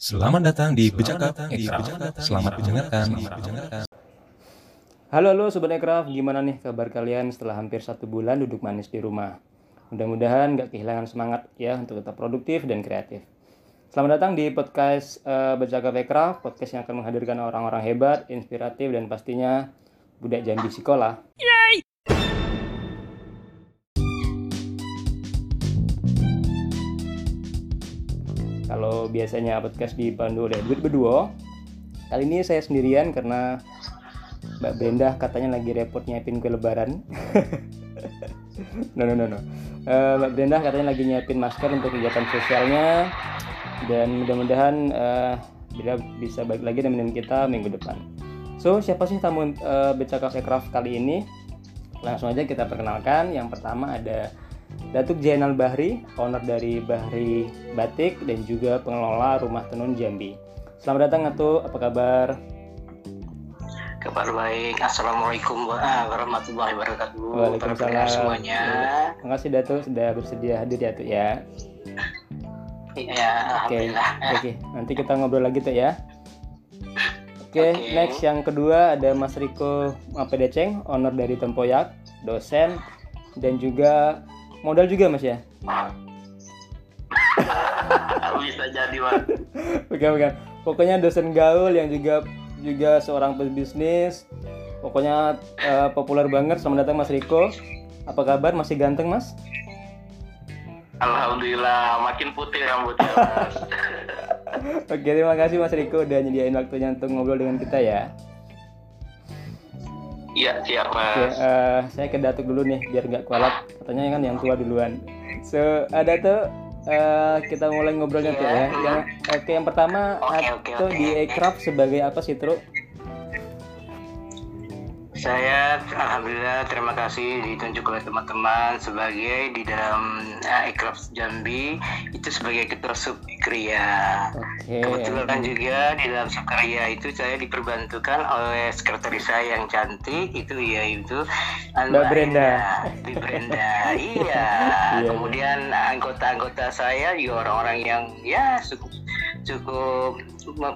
Selamat datang di Bejaka Ekstra. Selamat mendengarkan. Halo halo Sobat Ekraf, gimana nih kabar kalian setelah hampir satu bulan duduk manis di rumah? Mudah-mudahan gak kehilangan semangat ya untuk tetap produktif dan kreatif. Selamat datang di podcast uh, Bejaka Ekraf, podcast yang akan menghadirkan orang-orang hebat, inspiratif, dan pastinya budak jambi sekolah. Biasanya podcast dipandu oleh Duit Berdua, kali ini saya sendirian karena Mbak Brenda katanya lagi repot nyiapin kue lebaran. no no no no. Uh, Mbak Brenda katanya lagi nyiapin masker untuk kegiatan sosialnya dan mudah-mudahan uh, bila bisa balik lagi menemani kita minggu depan. So siapa sih tamu uh, Beca Cafe Craft kali ini? Langsung aja kita perkenalkan. Yang pertama ada Datuk Jainal Bahri, owner dari Bahri Batik dan juga pengelola Rumah Tenun Jambi. Selamat datang Atu, apa kabar? Kabar baik. Assalamualaikum warahmatullahi wabarakatuh. Waalaikumsalam semuanya. Terima kasih Datuk sudah bersedia hadir ya Tuh ya. Iya, Oke, alhamdulillah. oke. Nanti kita ngobrol lagi tuh ya. Oke, Oke. next yang kedua ada Mas Riko Mapedeceng, owner dari Tempoyak, dosen dan juga modal juga Mas ya. Bisa jadi, Mas. Bukan, bukan. Pokoknya dosen gaul yang juga juga seorang pebisnis. Pokoknya eh, populer banget. Selamat datang Mas Riko. Apa kabar? Masih ganteng Mas? Alhamdulillah, makin putih rambutnya, Mas. Oke, terima kasih Mas Riko udah nyediain waktunya untuk ngobrol dengan kita ya. Iya, siap, Oke, Mas. eh, saya ke Datuk dulu nih biar nggak kualat. Katanya kan yang tua duluan. So, ada tuh eh, kita mulai ngobrolnya tuh ya. Yang oke, yang pertama Atu oke, oke. di Aircraft sebagai apa sih, Tru? Saya alhamdulillah terima kasih ditunjuk oleh teman-teman sebagai di dalam uh, Jambi itu sebagai ketua subkria. Oke. Kebetulan juga di dalam subkarya itu saya diperbantukan oleh sekretaris saya yang cantik itu yaitu Mbak Brenda. Mbak Brenda. iya. Iya, Kemudian anggota-anggota saya juga orang-orang yang ya cukup cukup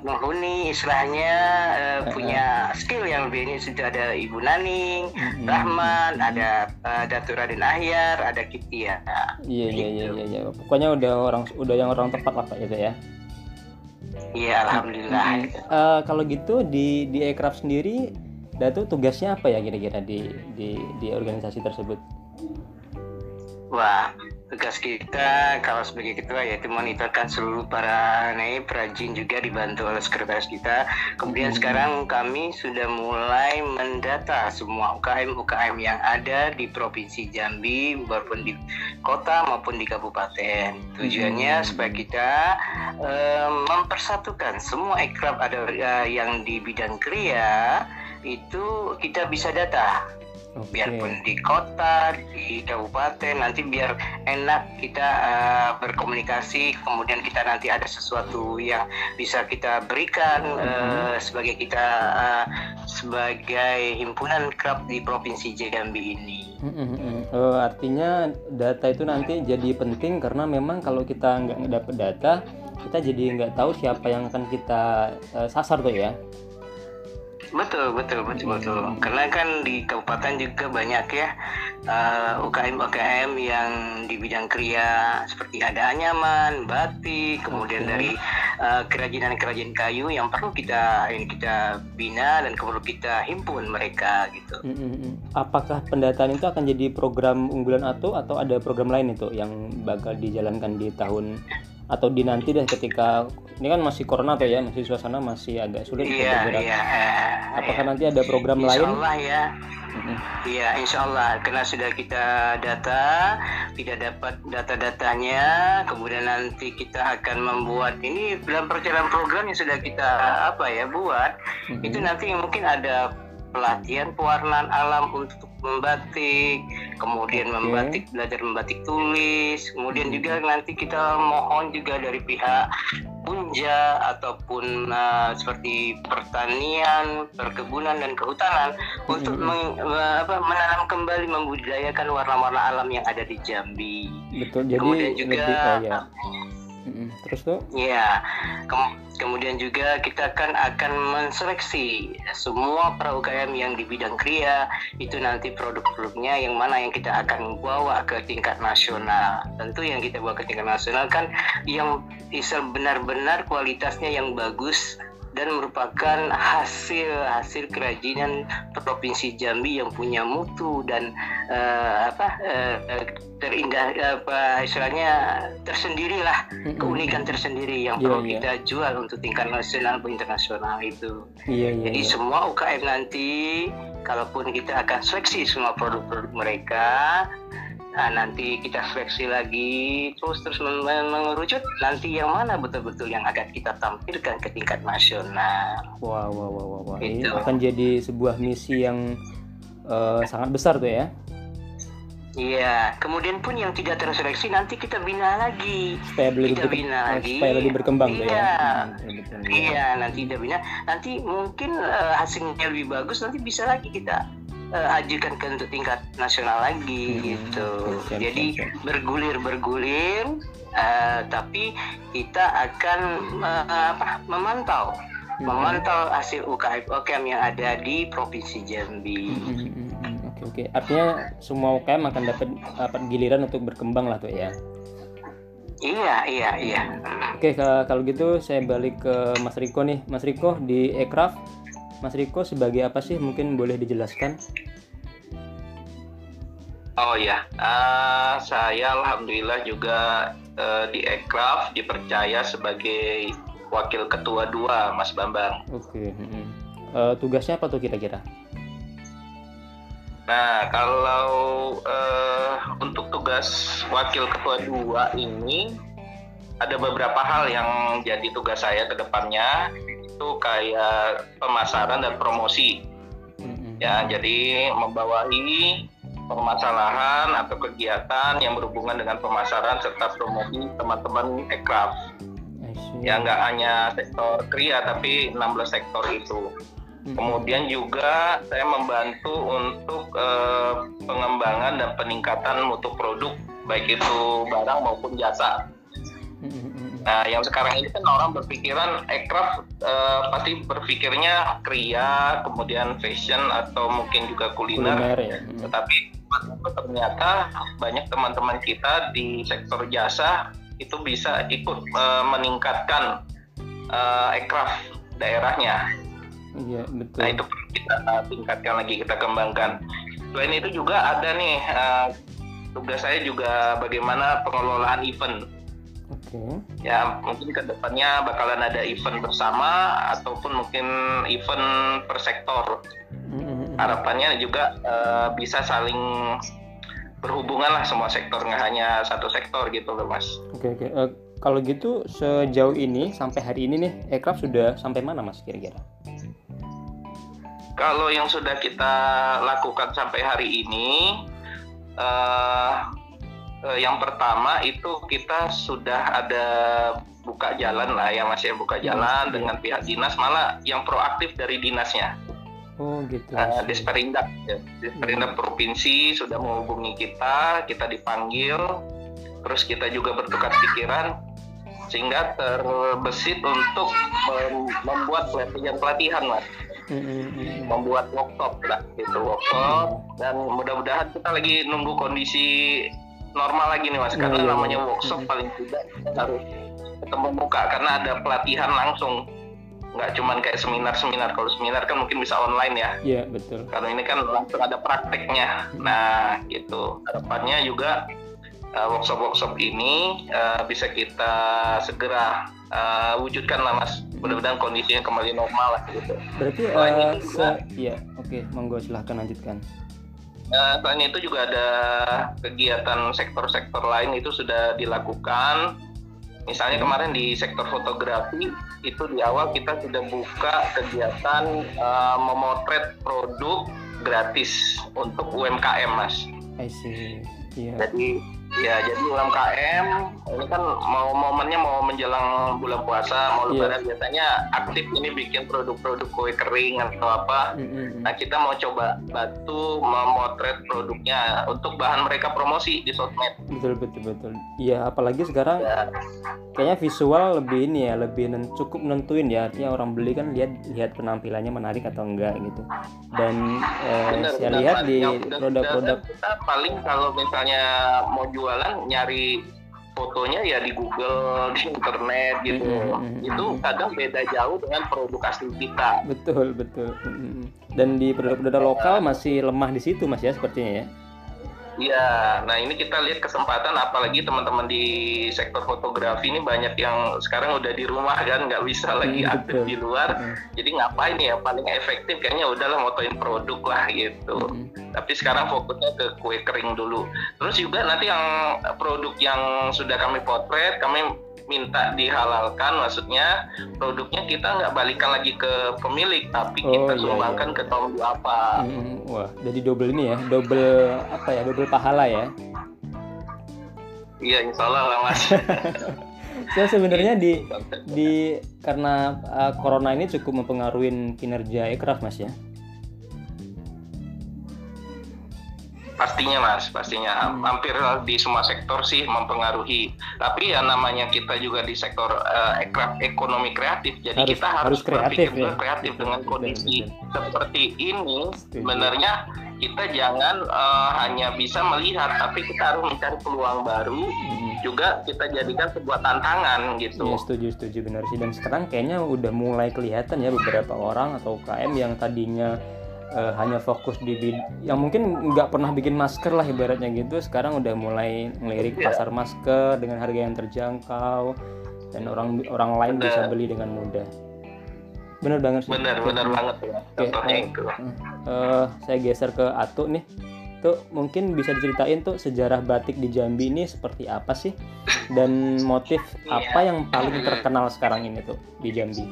menghuni istilahnya eh, punya skill yang lebih ini sudah ada Ibu Naning, Mm-mm. Rahman, ada eh, Datuk Raden Ahyar, ada Kitia. Iya, iya, iya, iya, iya. Pokoknya udah orang udah yang orang tepat lah Pak gitu ya. Iya, alhamdulillah. Eh, kalau gitu di di Aircraft sendiri Datuk tugasnya apa ya kira-kira di di di organisasi tersebut? Wah, tugas kita kalau sebagai ketua yaitu monitorkan seluruh para nih perajin juga dibantu oleh sekretaris kita. Kemudian Hmm. sekarang kami sudah mulai mendata semua UKM-UKM yang ada di Provinsi Jambi maupun di kota maupun di kabupaten. Tujuannya Hmm. supaya kita eh, mempersatukan semua ekrab ada eh, yang di bidang kriya itu kita bisa data Oke. biarpun di kota, di kabupaten, nanti biar enak kita uh, berkomunikasi, kemudian kita nanti ada sesuatu yang bisa kita berikan uh, sebagai kita uh, sebagai himpunan kerap di provinsi Jambi ini. Mm, mm, mm. Oh, artinya data itu nanti jadi penting karena memang kalau kita nggak dapet data kita jadi nggak tahu siapa yang akan kita eh, sasar tuh ya. Betul, betul, betul, betul. Karena kan di kabupaten juga banyak ya uh, UKM-UKM yang di bidang kriya seperti ada anyaman, batik, kemudian Oke. dari uh, kerajinan-kerajinan kayu yang perlu kita ini kita bina dan perlu kita himpun mereka gitu. Mm, mm, mm. Apakah pendataan itu akan jadi program unggulan atau atau ada program lain itu yang bakal dijalankan di tahun atau di nanti deh ketika ini kan masih corona tuh ya masih suasana masih agak sulit Iya, bergerak. iya. eh, Apakah iya. nanti ada program Insya lain? Allah ya. Iya, insya Allah. Karena sudah kita data, tidak dapat data-datanya, kemudian nanti kita akan membuat ini dalam perjalanan program yang sudah kita apa ya buat, Mhm. itu nanti mungkin ada pelatihan pewarnaan alam untuk membatik, kemudian Oke. membatik belajar membatik tulis, kemudian juga nanti kita mohon juga dari pihak punja ataupun uh, seperti pertanian, perkebunan dan kehutanan untuk Mhm. meng- me- apa, menanam kembali membudidayakan warna-warna alam yang ada di Jambi. Betul. Jadi Kemudian juga lebih oh ya. Terus tuh? Ya, Kem- kemudian juga kita kan akan menseleksi semua para UKM yang di bidang kria itu nanti produk-produknya yang mana yang kita akan bawa ke tingkat nasional. Tentu yang kita bawa ke tingkat nasional kan yang bisa benar-benar kualitasnya yang bagus dan merupakan hasil hasil kerajinan provinsi Jambi yang punya mutu dan eh, apa eh, terindah apa istilahnya tersendiri lah Mm-mm. keunikan tersendiri yang Iya, perlu iya. kita jual untuk tingkat nasional maupun internasional itu. Iya iya. Jadi iya. semua UKM nanti kalaupun kita akan seleksi semua produk-produk mereka Nah, nanti kita seleksi lagi terus terus men- men- mengerucut nanti yang mana betul-betul yang akan kita tampilkan ke tingkat nasional. Wah wah wah wah. wah. Ini Gitu. akan jadi sebuah misi yang eh, sangat besar tuh ya. Iya, kemudian pun yang tidak terseleksi nanti kita bina lagi. Supaya lebih Kita bina lagi. supaya lebih berkembang tuh ya. Iya. Hmm, iya. Iya, nanti kita bina. Nanti mungkin eh, hasilnya lebih bagus, nanti bisa lagi kita eh, ajukan ke untuk tingkat nasional lagi Hmm, gitu. siap, Jadi siap. bergulir bergulir, eh, tapi kita akan eh, apa? Memantau, Hmm. memantau hasil UKM UKM yang ada di provinsi Jambi. Hmm, hmm, hmm, hmm. Oke oke. Artinya semua UKM akan dapat dapat giliran untuk berkembang lah tuh ya. Iya, iya, iya. Oke, ka- kalau gitu saya balik ke Mas Riko nih. Mas Riko di Ekraf, Mas Riko sebagai apa sih? Mungkin boleh dijelaskan? Oh ya, eh, saya alhamdulillah juga eh, di Ekraf dipercaya sebagai wakil ketua dua, Mas Bambang. Oke. hmm, hmm. Eh, tugasnya apa tuh kira-kira? Nah, kalau eh, untuk tugas wakil ketua dua ini ada beberapa hal yang jadi tugas saya ke depannya itu kayak pemasaran dan promosi. Hmm, hmm. Ya, jadi membawahi permasalahan atau kegiatan yang berhubungan dengan pemasaran serta promosi teman-teman Ekraf. Ya, nggak hanya sektor kria tapi 16 sektor itu. Hmm, Kemudian juga saya membantu untuk eh, pengembangan dan peningkatan mutu produk baik itu barang maupun jasa. hmm, hmm, hmm, hmm. Nah, yang sekarang ini kan orang berpikiran aircraft eh, pasti berpikirnya kria, kemudian fashion atau mungkin juga kuliner. Kuliner ya. Hmm. Tetapi ternyata banyak teman-teman kita di sektor jasa itu bisa ikut eh, meningkatkan eh, aircraft daerahnya. Iya betul. Nah itu perlu kita tingkatkan lagi, kita kembangkan. Selain itu juga ada nih eh, tugas saya juga bagaimana pengelolaan event. Oke. Ya mungkin ke depannya bakalan ada event bersama ataupun mungkin event per sektor. Hmm, hmm, hmm. Harapannya juga eh, bisa saling berhubungan lah semua sektor nggak hanya satu sektor gitu loh mas. Oke oke. Eh, kalau gitu sejauh ini sampai hari ini nih Ekraf sudah sampai mana mas kira-kira? Kalau yang sudah kita lakukan sampai hari ini, eh, yang pertama itu kita sudah ada buka jalan lah ya mas ya buka Hmm, jalan iya. dengan pihak dinas malah yang proaktif dari dinasnya Oh gitu. Eh, Disperindak ya. Disperindak provinsi sudah menghubungi kita kita dipanggil terus kita juga bertukar pikiran sehingga terbesit untuk mem- membuat pelatihan pelatihan mas Hmm, hmm, hmm. membuat workshop lah gitu workshop dan mudah-mudahan kita lagi nunggu kondisi normal lagi nih mas. Karena iya, namanya iya. workshop paling tidak harus ketemu muka karena ada pelatihan langsung. Nggak cuman kayak seminar-seminar. Kalau seminar kan mungkin bisa online ya. Iya betul. kalau ini kan langsung ada prakteknya. Nah gitu. Harapannya juga uh, workshop-workshop ini uh, bisa kita segera uh, wujudkan lah mas. Mudah-mudahan kondisinya kembali normal lah gitu. Berarti Selain eh, itu se- iya oke. Monggo silahkan lanjutkan. Nah, selain itu juga ada kegiatan sektor-sektor lain itu sudah dilakukan. Misalnya kemarin di sektor fotografi itu di awal kita sudah buka kegiatan eh, memotret produk gratis untuk UMKM, Mas. I see. Iya. Jadi Ya, jadi UMKM ini kan mau momennya mau menjelang bulan puasa, mau Iya. lebaran biasanya aktif ini bikin produk-produk kue kering atau apa. Mm-mm. Nah, kita mau coba bantu memotret produknya untuk bahan mereka promosi di sosmed. betul betul betul iya apalagi sekarang Ya, kayaknya visual lebih ini ya lebih nen- cukup nentuin ya artinya orang beli kan lihat lihat penampilannya menarik atau enggak gitu dan eh, benar, saya benar, lihat Pak. di udah- produk-produk kita paling kalau misalnya mau jualan nyari fotonya ya di Google, di internet gitu. Mm-mm. Itu kadang beda jauh dengan produk asli kita. betul betul Mm-mm. dan di produk-produk lokal masih lemah di situ mas ya sepertinya ya Iya, nah ini kita lihat kesempatan apalagi teman-teman di sektor fotografi ini banyak yang sekarang udah di rumah kan nggak bisa lagi Hmm, aktif betul. di luar. Mm. Jadi ngapain ya paling efektif kayaknya udahlah motoin produk lah gitu. Mm. Tapi sekarang fokusnya ke kue kering dulu. Terus juga nanti yang produk yang sudah kami potret kami minta dihalalkan maksudnya produknya kita nggak balikan lagi ke pemilik tapi Oh, kita iya, sumbangkan ke kaum duafa. Mm, wah jadi double ini ya double apa ya double pahala ya Iya insya Allah lah mas. saya sebenarnya di di karena uh, corona ini cukup mempengaruhi kinerja Ekraf mas ya Pastinya mas, pastinya Hmm. hampir di semua sektor sih mempengaruhi. Tapi ya namanya kita juga di sektor ekra- ekonomi kreatif, jadi Harus- kita harus, harus kreatif berpikir ya. kreatif dengan kondisi seperti ini. Sebenarnya kita jangan eh, hanya bisa melihat, tapi kita harus mencari peluang baru. Mm. Juga kita jadikan sebuah tantangan gitu. Iya setuju setuju benar sih dan sekarang kayaknya udah mulai kelihatan ya beberapa orang atau UKM yang tadinya eh, hanya fokus di bid- yang mungkin nggak pernah bikin masker lah ibaratnya gitu sekarang udah mulai ngelirik Iya. pasar masker dengan harga yang terjangkau dan orang orang lain Benar. bisa beli dengan mudah benar banget sih Benar, benar banget ya. Contohnya eh, itu. Eh, saya geser ke Atu nih tuh mungkin bisa diceritain tuh sejarah batik di Jambi ini seperti apa sih dan motif Iya. apa yang paling terkenal sekarang ini tuh di Jambi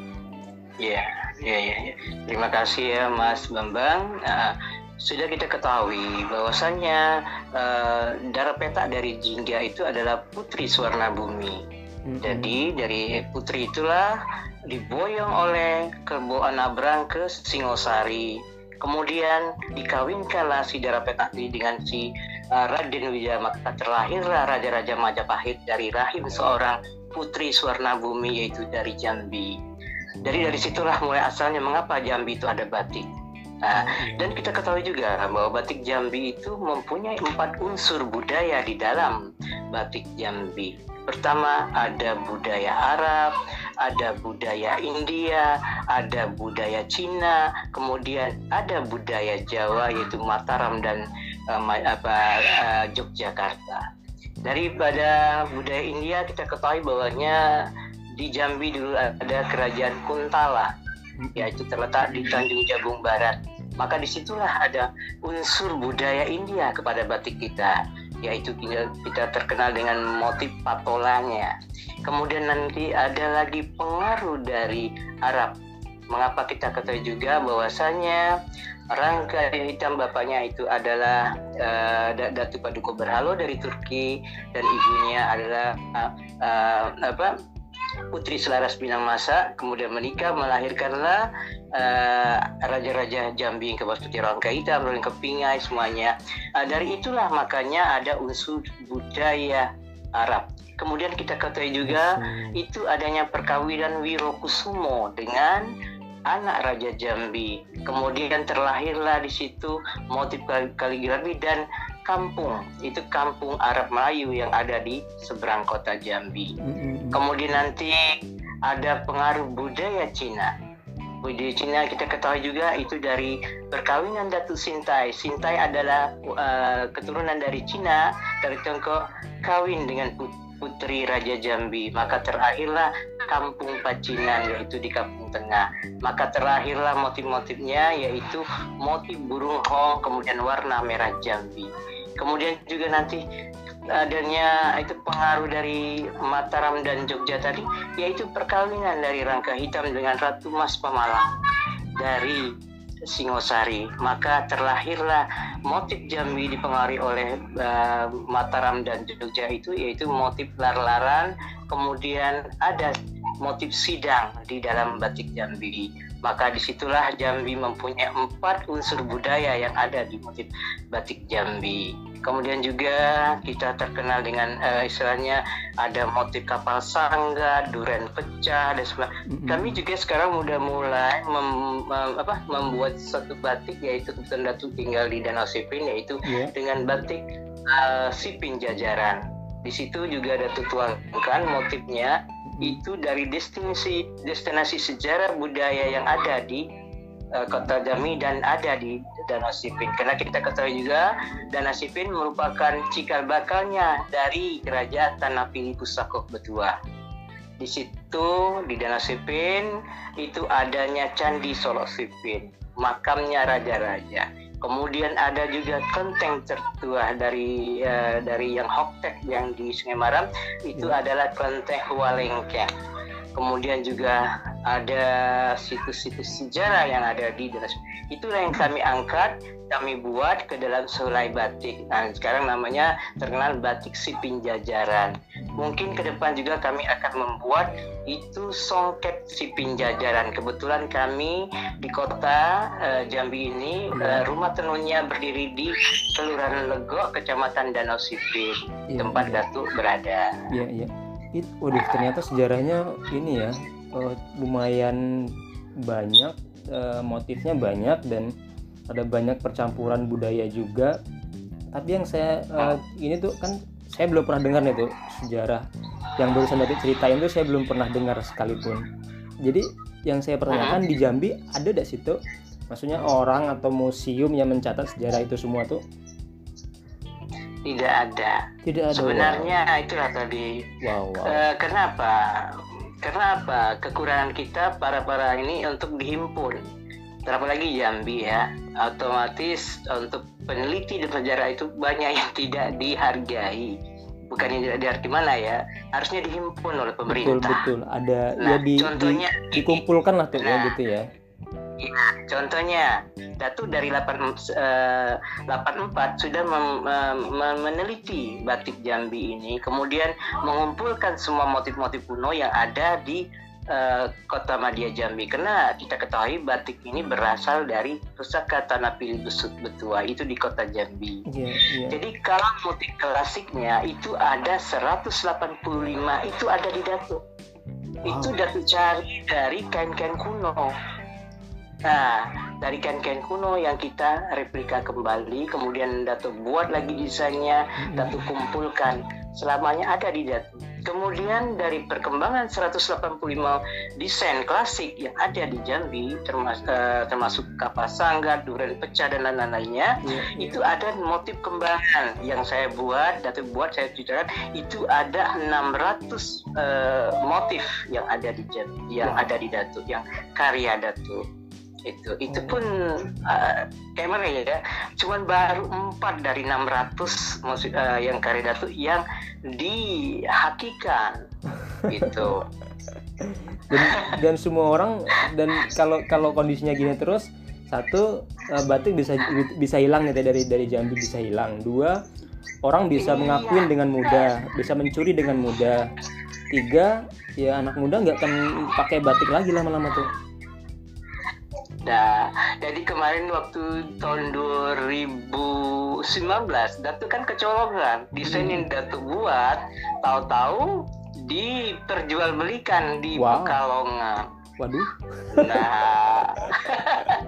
Iya, iya, iya. iya. Terima kasih ya Mas Bambang. Nah, sudah kita ketahui bahwasannya eh, darah petak dari Jingga itu adalah Putri Suwarna Bumi. Jadi dari Putri itulah diboyong oleh Kerbo Anabrang ke Singosari. Kemudian dikawinkanlah si darah petak ini dengan si uh, Raden Wijaya maka terlahirlah Raja-Raja Majapahit dari rahim seorang Putri Suwarna Bumi yaitu dari Jambi. Dari dari situlah mulai asalnya mengapa Jambi itu ada batik. Nah, dan kita ketahui juga bahwa batik Jambi itu mempunyai empat unsur budaya di dalam batik Jambi. Pertama ada budaya Arab, ada budaya India, ada budaya Cina, kemudian ada budaya Jawa yaitu Mataram dan ma- apa eh, Yogyakarta. Daripada budaya India kita ketahui bahwanya di Jambi dulu ada kerajaan Kuntala yaitu terletak di Tanjung Jabung Barat. Maka di situlah ada unsur budaya India kepada batik kita, yaitu kita, terkenal dengan motif patolanya. Kemudian nanti ada lagi pengaruh dari Arab. Mengapa kita ketahui juga bahwasanya rangka hitam bapaknya itu adalah Da- Datu Paduka Berhalo dari Turki dan ibunya adalah eh, eh, apa Putri Selaras Minamasa kemudian menikah melahirkanlah eh, raja-raja Jambi yang ke Putih Rangka Hitam, Rolling Kepingai semuanya. Eh, dari itulah makanya ada unsur budaya Arab. Kemudian kita ketahui juga itu adanya perkawinan Wirokusumo dengan anak Raja Jambi. Kemudian terlahirlah di situ motif kal- kaligrafi dan kampung. Itu kampung Arab Melayu yang ada di seberang kota Jambi. Kemudian nanti ada pengaruh budaya Cina. Budaya Cina kita ketahui juga itu dari perkawinan Datu Sintai. Sintai adalah uh, keturunan dari Cina, dari Tiongkok, kawin dengan put- putri Raja Jambi. Maka terlahirlah kampung Pacinan yaitu di Kampung Tengah. Maka terlahirlah motif-motifnya yaitu motif burung hong kemudian warna merah Jambi. Kemudian juga nanti adanya itu pengaruh dari Mataram dan Jogja tadi yaitu perkawinan dari Rangka Hitam dengan Ratu Mas Pemalang dari Singosari. Maka terlahirlah motif Jambi dipengaruhi oleh uh, Mataram dan Jogja itu yaitu motif lar-laran, kemudian ada motif sidang di dalam batik Jambi. Maka di situlah Jambi mempunyai empat unsur budaya yang ada di motif batik Jambi. Kemudian juga kita terkenal dengan uh, istilahnya ada motif kapal sangga, duren pecah dan sebagainya. Kami juga sekarang udah mulai mem, mem, apa, membuat satu batik yaitu kebetulan Datu tinggal di Danau Sipin yaitu yeah. dengan batik uh, Sipin Jajaran. Di situ juga ada tuangkan motifnya itu dari destinasi destinasi sejarah budaya yang ada di uh, kota Jambi dan ada di Danau Sipin. Karena kita ketahui juga Danau Sipin merupakan cikal bakalnya dari kerajaan Tanah Pilih Pusako Betua. Di situ di Danau Sipin itu adanya Candi Solo Sipin, makamnya raja-raja. Kemudian ada juga kelenteng tertua dari uh, dari yang Hoktek yang di Sungai Maram itu ya. adalah kelenteng Hualengkeng. Kemudian juga ada situs-situs sejarah yang ada di dalam itulah yang kami angkat kami buat ke dalam sulai batik. Nah sekarang namanya terkenal batik sipin jajaran mungkin ke depan juga kami akan membuat itu songket sipin jajaran kebetulan kami di kota uh, Jambi ini uh, rumah tenunnya berdiri di Kelurahan Lego Kecamatan Danau Sipin ya, tempat ya. Datuk berada. Iya iya It, waduh ternyata sejarahnya ini ya uh, lumayan banyak uh, motifnya banyak dan ada banyak percampuran budaya juga. Tapi yang saya uh, ini tuh kan saya belum pernah dengar nih tuh sejarah. Yang barusan tadi ceritain tuh saya belum pernah dengar sekalipun. Jadi yang saya pertanyakan di Jambi ada tidak situ maksudnya orang atau museum yang mencatat sejarah itu semua tuh tidak ada tidak ada sebenarnya wow. itulah tadi wow, wow. Uh, kenapa karena apa? Kekurangan kita para-para ini untuk dihimpun. Terlebih lagi Jambi ya, otomatis untuk peneliti di sejarah itu banyak yang tidak dihargai. Bukan yang tidak dihargai mana ya, harusnya dihimpun oleh pemerintah. Betul betul. Ada nah, ya di, contohnya di, dikumpulkan lah tuh ya, nah, ya gitu ya. Ya, contohnya Datu dari 8, uh, 84 sudah mem, uh, meneliti batik Jambi ini, kemudian mengumpulkan semua motif-motif kuno yang ada di uh, kota Madia Jambi. Karena kita ketahui batik ini berasal dari pusaka Tanah Pilih Besut Betua itu di kota Jambi. Yeah, yeah. Jadi kalau motif klasiknya itu ada 185 itu ada di Datu. Wow. Itu Datu cari dari kain-kain kuno Nah, dari kain-kain kuno yang kita replika kembali, kemudian Datu buat lagi desainnya, Datu kumpulkan, selamanya ada di Datu. Kemudian dari perkembangan 185 desain klasik yang ada di Jambi, termas uh, termasuk kapal sanggar, duren pecah dan lain-lainnya, yeah, yeah. itu ada motif kembangan yang saya buat, Datu buat, saya ceritakan, itu ada 600 uh, eh, motif yang ada di Jambi, yang ada di Datu, yang karya Datu itu itu pun uh, kayak mana ya. Cuman baru empat dari 600 musik uh, yang karya datu yang dihakikan gitu. Dan, dan semua orang dan kalau kalau kondisinya gini terus satu uh, batik bisa bisa hilang ya, dari dari Jambi bisa hilang. Dua orang bisa iya. mengakuin dengan mudah bisa mencuri dengan mudah. Tiga ya anak muda nggak akan pakai batik lagi lama-lama tuh Nah, jadi kemarin waktu tahun 2019 Datu kan kecolongan desain yang Datu buat tahu-tahu diperjualbelikan di wow. Pekalongan. Waduh. Nah,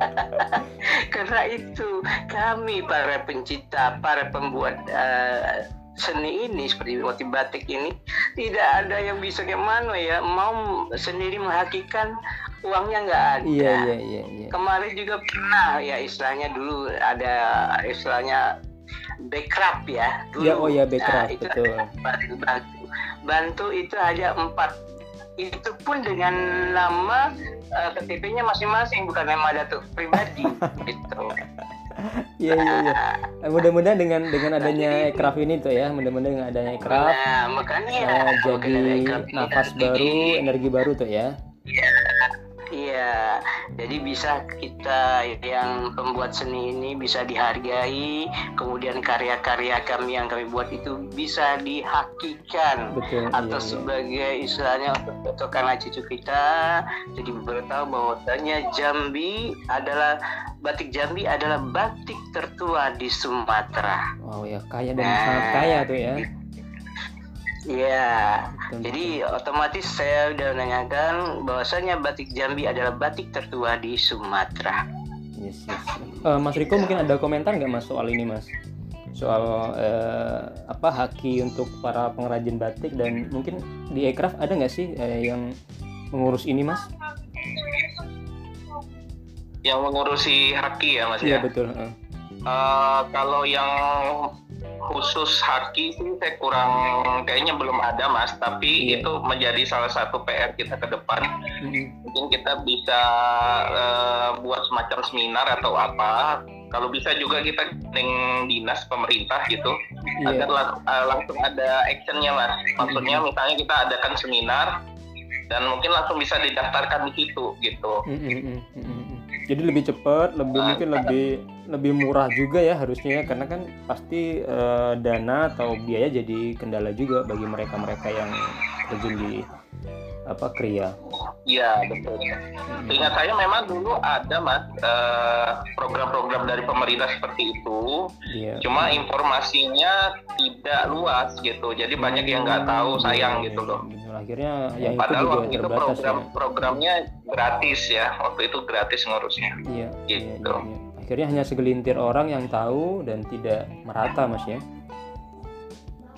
karena itu kami para pencipta, para pembuat uh, seni ini seperti motif batik ini tidak ada yang bisa gimana ya mau sendiri menghakikan uangnya nggak ada. Iya, iya, iya, iya. Kemarin juga pernah ya istilahnya dulu ada istilahnya backup ya. Dulu. Ya, oh ya backup nah, itu betul. Bantu. Bantu itu aja empat itu pun dengan nama uh, eh, KTP-nya masing-masing bukan nama datuk pribadi gitu. Iya iya iya. Eh, mudah-mudahan dengan dengan adanya ekraf ini tuh ya, mudah-mudahan dengan adanya ekraf. Nah, makanya uh, jadi nafas baru, energi baru tuh ya. Iya. Iya, Iya, jadi bisa kita yang pembuat seni ini bisa dihargai, kemudian karya-karya kami yang kami buat itu bisa dihakikan Betul. atau iya, iya. sebagai istilahnya untuk karena cucu kita jadi bertahu bahwasanya Jambi adalah batik Jambi adalah batik tertua di Sumatera. Wow ya kaya dan sangat kaya tuh ya. Iya, jadi otomatis saya udah menanyakan bahwasanya batik Jambi adalah batik tertua di Sumatera. Yes, yes. Eh, mas Riko mungkin ada komentar nggak mas soal ini mas? Soal eh, apa haki untuk para pengrajin batik dan mungkin di Ekraf ada nggak sih eh, yang mengurus ini mas? Yang mengurusi haki ya Mas Iya ya. betul. eh. Eh, kalau yang khusus haki sih saya kurang kayaknya belum ada Mas, tapi Iya. itu menjadi salah satu PR kita ke depan. Mm-mm. Mungkin kita bisa eh, buat semacam seminar atau apa. Kalau bisa juga kita gandeng dinas pemerintah gitu, Iya. agar lang- eh, langsung ada actionnya Mas. Maksudnya misalnya kita adakan seminar dan mungkin langsung bisa didaftarkan di situ gitu. Mm, mm, mm, mm, mm. Jadi lebih cepat, lebih Ah, mungkin lebih lebih murah juga ya harusnya ya karena kan pasti eh, dana atau biaya jadi kendala juga bagi mereka-mereka yang terjun di apa kria. Iya betul. Mm, Ingat saya memang dulu ada mas eh, program-program dari pemerintah seperti itu, Iya. cuma informasinya tidak luas gitu. Jadi banyak yang nggak tahu sayang Iya, gitu iya, loh. Akhirnya yang itu Padahal juga waktu itu terbatas ya. program-programnya gratis ya. Waktu itu gratis ngurusnya. Iya, iya, iya, Gitu. iya. Akhirnya hanya segelintir orang yang tahu dan tidak merata mas ya.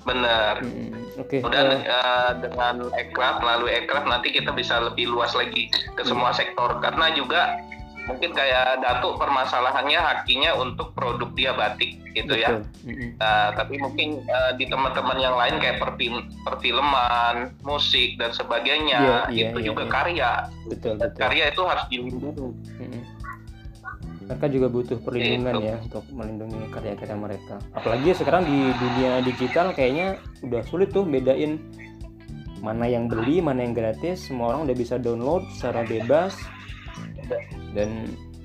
Bener. Mm, mm. Oke. Kemudian eh, eh, dengan ekraf melalui ekraf nanti kita bisa lebih luas lagi ke semua sektor karena juga mungkin kayak Datuk permasalahannya hakinya untuk produk dia batik gitu ya. betul. Nah, tapi mungkin eh, di teman-teman yang lain kayak perfil- perfilman, musik dan sebagainya Iya, iya, itu iya, juga iya. karya. Betul, Dan betul. Karya itu harus dilindungi. Mereka juga butuh perlindungan Gitu. ya untuk melindungi karya-karya mereka. Apalagi sekarang di dunia digital kayaknya udah sulit tuh bedain mana yang beli, mana yang gratis. Semua orang udah bisa download secara bebas dan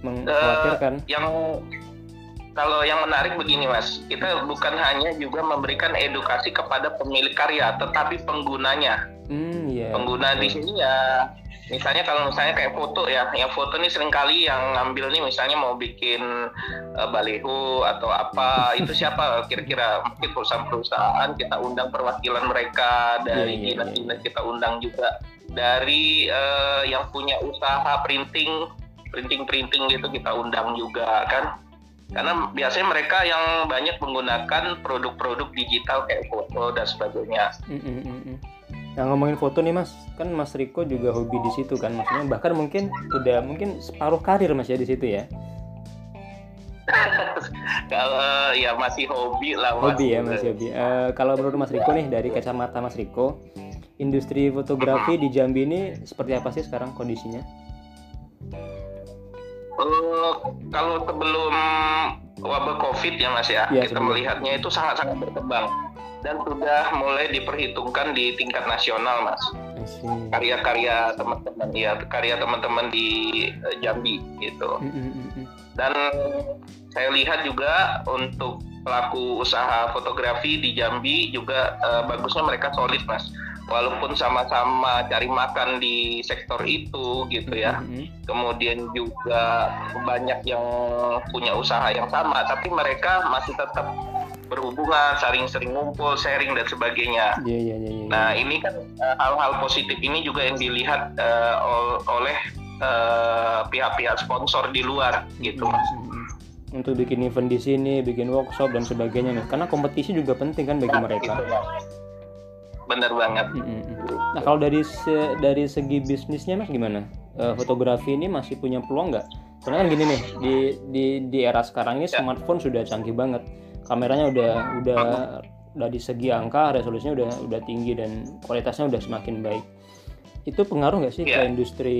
mengkhawatirkan. Yang kalau yang menarik begini mas, kita bukan hanya juga memberikan edukasi kepada pemilik karya, tetapi penggunanya. Hmm, iya. pengguna di sini ya misalnya kalau misalnya kayak foto ya yang foto nih sering kali yang ngambil nih misalnya mau bikin eh, baliho atau apa itu siapa kira-kira mungkin perusahaan-perusahaan kita undang perwakilan mereka Iya, dari iya, dinas-dinas kita undang juga dari eh, yang punya usaha printing printing-printing gitu kita undang juga kan karena biasanya mereka yang banyak menggunakan produk-produk digital kayak foto dan sebagainya Mm, mm, mm, mm. Nah ngomongin foto nih mas, kan Mas Riko juga hobi di situ kan, maksudnya bahkan mungkin udah mungkin separuh karir mas ya di situ ya. Kalau ya masih hobi lah Mas. Hobi ya Mas Yobi. Eh, kalau menurut Mas Riko nih dari kacamata Mas Riko, industri fotografi di Jambi ini seperti apa sih sekarang kondisinya? Eh, kalau sebelum wabah COVID ya Mas ya, Iya, kita sebelum. melihatnya itu sangat-sangat berkembang dan sudah mulai diperhitungkan di tingkat nasional Mas. Karya-karya teman-teman ya, karya teman-teman di eh, Jambi gitu. Mm, mm, mm, mm. Dan saya lihat juga untuk pelaku usaha fotografi di Jambi juga eh, bagusnya mereka solid Mas. Walaupun sama-sama cari makan di sektor itu gitu ya. Mm, mm, kemudian juga banyak yang punya usaha yang sama, tapi mereka masih tetap berhubungan, saling sering ngumpul, sharing dan sebagainya. Iya iya iya. iya. Nah ini kan eh, hal-hal positif ini juga yang dilihat ol- oleh eh, pihak-pihak sponsor di luar gitu. Mm, mm, mm. Untuk bikin event di sini, bikin workshop dan sebagainya nih. Karena kompetisi juga penting kan bagi mereka. Gitu. Bener banget. Nah kalau dari se- dari segi bisnisnya mas gimana? Eh, fotografi ini masih punya peluang nggak? Soalnya kan gini nih di di di era sekarang ini Ya. smartphone sudah canggih banget, kameranya udah udah dari segi angka resolusinya udah udah tinggi dan kualitasnya udah semakin baik. Itu pengaruh nggak sih ke Ya. industri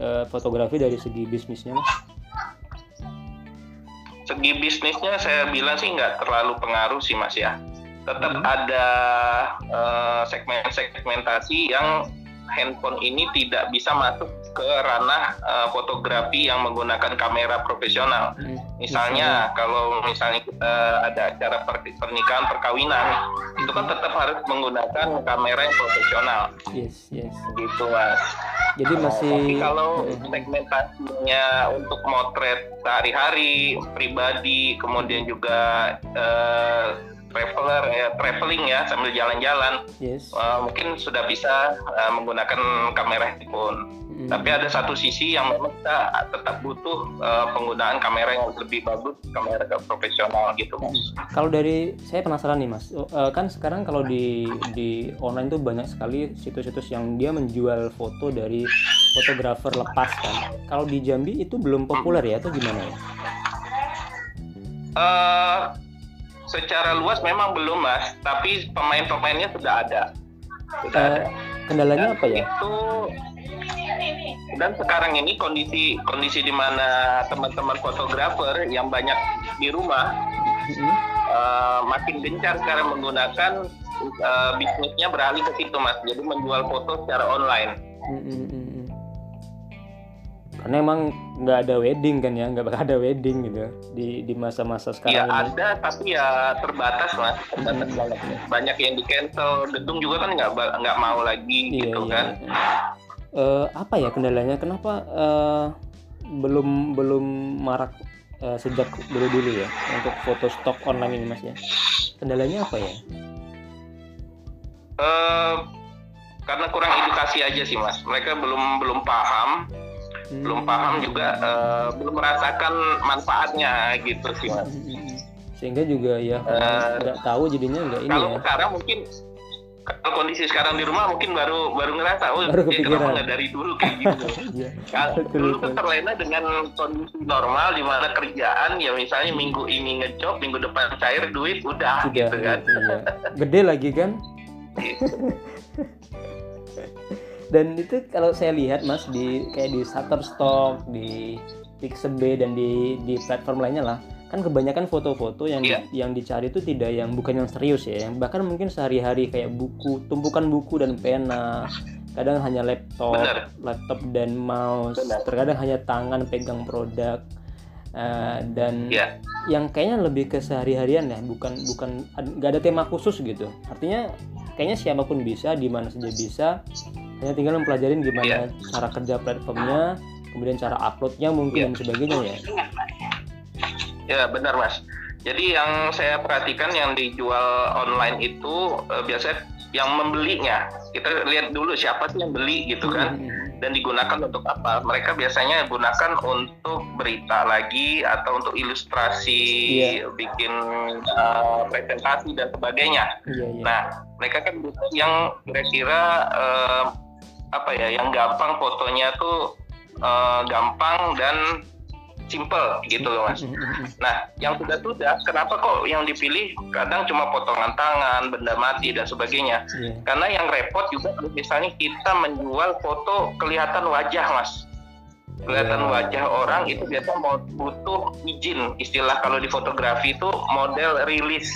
eh, fotografi dari segi bisnisnya mas? Segi bisnisnya saya bilang sih nggak terlalu pengaruh sih mas ya. Tetap Hmm. ada eh, segmen-segmentasi yang handphone ini tidak bisa masuk ke ranah uh, fotografi yang menggunakan kamera profesional. Hmm. Misalnya kalau misalnya kita ada acara pernikahan perkawinan, itu kan tetap harus menggunakan kamera yang profesional. Yes, yes. Gitu mas. Jadi masih. Tapi kalau segmentasinya untuk motret sehari-hari, pribadi, kemudian juga uh, traveler ya traveling ya sambil jalan-jalan. Yes. uh, mungkin sudah bisa uh, menggunakan kamera handphone. Hmm. tapi ada satu sisi yang memang kita tetap butuh uh, penggunaan kamera yang lebih bagus kamera profesional gitu mas. Kalau dari saya penasaran nih mas. Uh, kan sekarang kalau di di online tuh banyak sekali situs-situs yang dia menjual foto dari fotografer lepas kan. Kalau di Jambi itu belum populer ya atau gimana ya? Uh, secara luas memang belum mas, tapi pemain-pemainnya sudah ada. Sudah uh, ada. Kendalanya dan apa ya? Itu dan sekarang ini kondisi kondisi di mana teman-teman fotografer yang banyak di rumah mm-hmm. uh, makin gencar sekarang menggunakan uh, bisnisnya beralih ke situ mas, jadi menjual foto secara online. Mm-hmm karena emang nggak ada wedding kan ya nggak bakal ada wedding gitu di di masa-masa sekarang ya ini. ada tapi ya terbatas mas terbatas hmm. banget banyak yang di cancel gedung juga kan nggak nggak mau lagi iya, gitu iya. kan. uh, apa ya kendalanya? Kenapa uh, belum belum marak uh, sejak dulu dulu ya untuk foto stok online ini mas ya? Kendalanya apa ya? Uh, karena kurang edukasi aja sih mas. Mereka belum belum paham hmm. belum paham juga uh, belum merasakan manfaatnya gitu sih mas. Sehingga juga ya uh, nggak tahu jadinya nggak ini kalau ya. sekarang mungkin kalau kondisi sekarang di rumah mungkin baru baru ngerasa oh baru ya, kenapa nggak dari dulu kayak gitu? Ya, kalau dulu kan terlena dengan kondisi normal di mana kerjaan ya misalnya minggu ini ngejob minggu depan cair duit udah, udah gitu kan. iya. gede lagi kan? Gitu dan itu kalau saya lihat mas di kayak di Shutterstock di Pixabay dan di di platform lainnya lah kan kebanyakan foto-foto yang yeah. yang dicari itu tidak yang bukan yang serius ya bahkan mungkin sehari-hari kayak buku tumpukan buku dan pena kadang hanya laptop Bener. laptop dan mouse Bener. terkadang hanya tangan pegang produk uh, dan yeah. yang kayaknya lebih ke sehari-harian ya bukan bukan nggak ada tema khusus gitu artinya kayaknya siapa pun bisa di mana saja bisa hanya tinggal mempelajari gimana yeah. cara kerja platformnya kemudian cara uploadnya mungkin yeah. dan sebagainya ya ya benar mas jadi yang saya perhatikan yang dijual online itu uh, biasanya yang membelinya kita lihat dulu siapa sih yang beli gitu kan hmm. dan digunakan untuk apa mereka biasanya gunakan untuk berita lagi atau untuk ilustrasi yeah. bikin uh, presentasi dan sebagainya yeah, yeah. nah mereka kan butuh yang kira-kira uh, apa ya yang gampang fotonya tuh uh, gampang dan simple gitu loh mas. Nah yang sudah sudah kenapa kok yang dipilih kadang cuma potongan tangan, benda mati dan sebagainya. Yeah. Karena yang repot juga misalnya kita menjual foto kelihatan wajah mas. Kelihatan yeah. wajah orang itu biasa mau butuh izin istilah kalau di fotografi itu model rilis.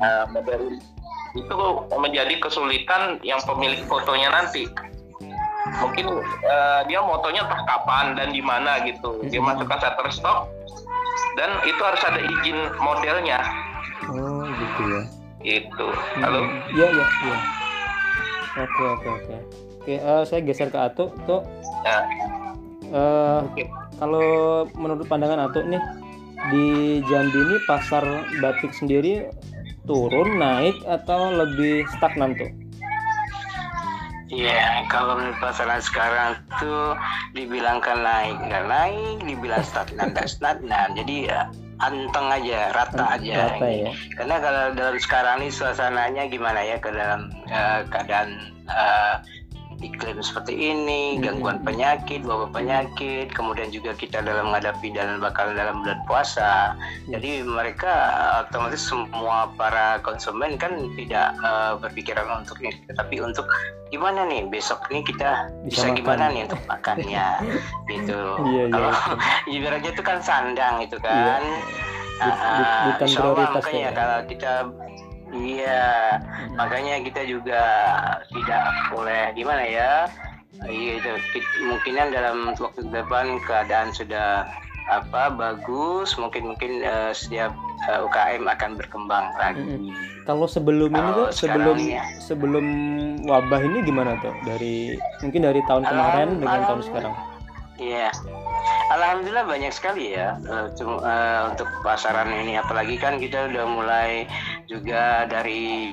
Nah, model itu menjadi kesulitan yang pemilik fotonya nanti. Mungkin uh, dia motonya entah kapan dan di mana gitu. Dia masukkan Shutterstock dan itu harus ada izin modelnya. Oh gitu ya. Itu halo? Iya iya iya. Oke oke oke. Oke uh, saya geser ke Atu tuh ya. uh, okay. kalau menurut pandangan Atu nih di Jambi ini pasar batik sendiri turun naik atau lebih stagnan tuh Iya, kalau menurut pasaran sekarang tuh dibilangkan naik nggak naik, dibilang stagnan nggak stagnan. Jadi ya anteng aja, rata aja. Rata, ya. Karena kalau dalam sekarang ini suasananya gimana ya ke dalam uh, keadaan uh, iklim seperti ini, hmm. gangguan penyakit, wabah penyakit, kemudian juga kita dalam menghadapi dan bakal dalam bulan puasa. Jadi mereka otomatis semua para konsumen kan tidak uh, berpikiran untuk ini, tetapi untuk gimana nih besok ini kita bisa, bisa gimana nih untuk makannya, gitu. Iya, iya, Kalau iya. ibaratnya itu kan sandang itu kan. Iya. Bukan uh, prioritas ya. Kalau kita Iya, hmm. makanya kita juga tidak boleh gimana ya, iya kemungkinan dalam waktu depan keadaan sudah apa bagus mungkin mungkin eh, setiap eh, UKM akan berkembang lagi Mm-mm. Kalau sebelum ini tuh sebelum ya. sebelum wabah ini gimana tuh dari mungkin dari tahun kemarin Alam- dengan tahun alam- sekarang. Iya. Alhamdulillah banyak sekali ya cum- eh, untuk pasaran ini apalagi kan kita udah mulai juga dari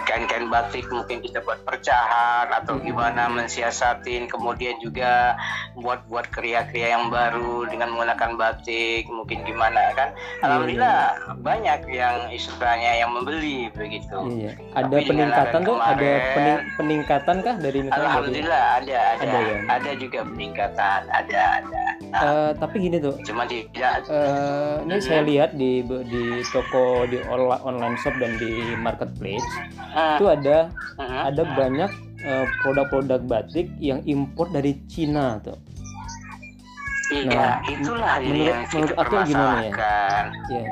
kain-kain batik mungkin kita buat percahan atau gimana mensiasatin kemudian juga buat-buat kriya-kriya yang baru dengan menggunakan batik mungkin gimana kan Alhamdulillah banyak yang istilahnya yang membeli begitu. Iya. Ada Tapi peningkatan tuh, ada pening- peningkatan kah dari misalnya dari Alhamdulillah ada ada Ada ya? ada juga peningkatan ada ada. Nah, Eh, tapi gini tuh, cuma tidak eh, ini Mhm. saya lihat di di toko di online shop dan di marketplace Ah, itu ada mhm. ada banyak eh, produk-produk batik yang impor dari Cina tuh. Iya, Nah, itulah menurut- yang kita menurut aku gimana ya? permasalahkan. Ya.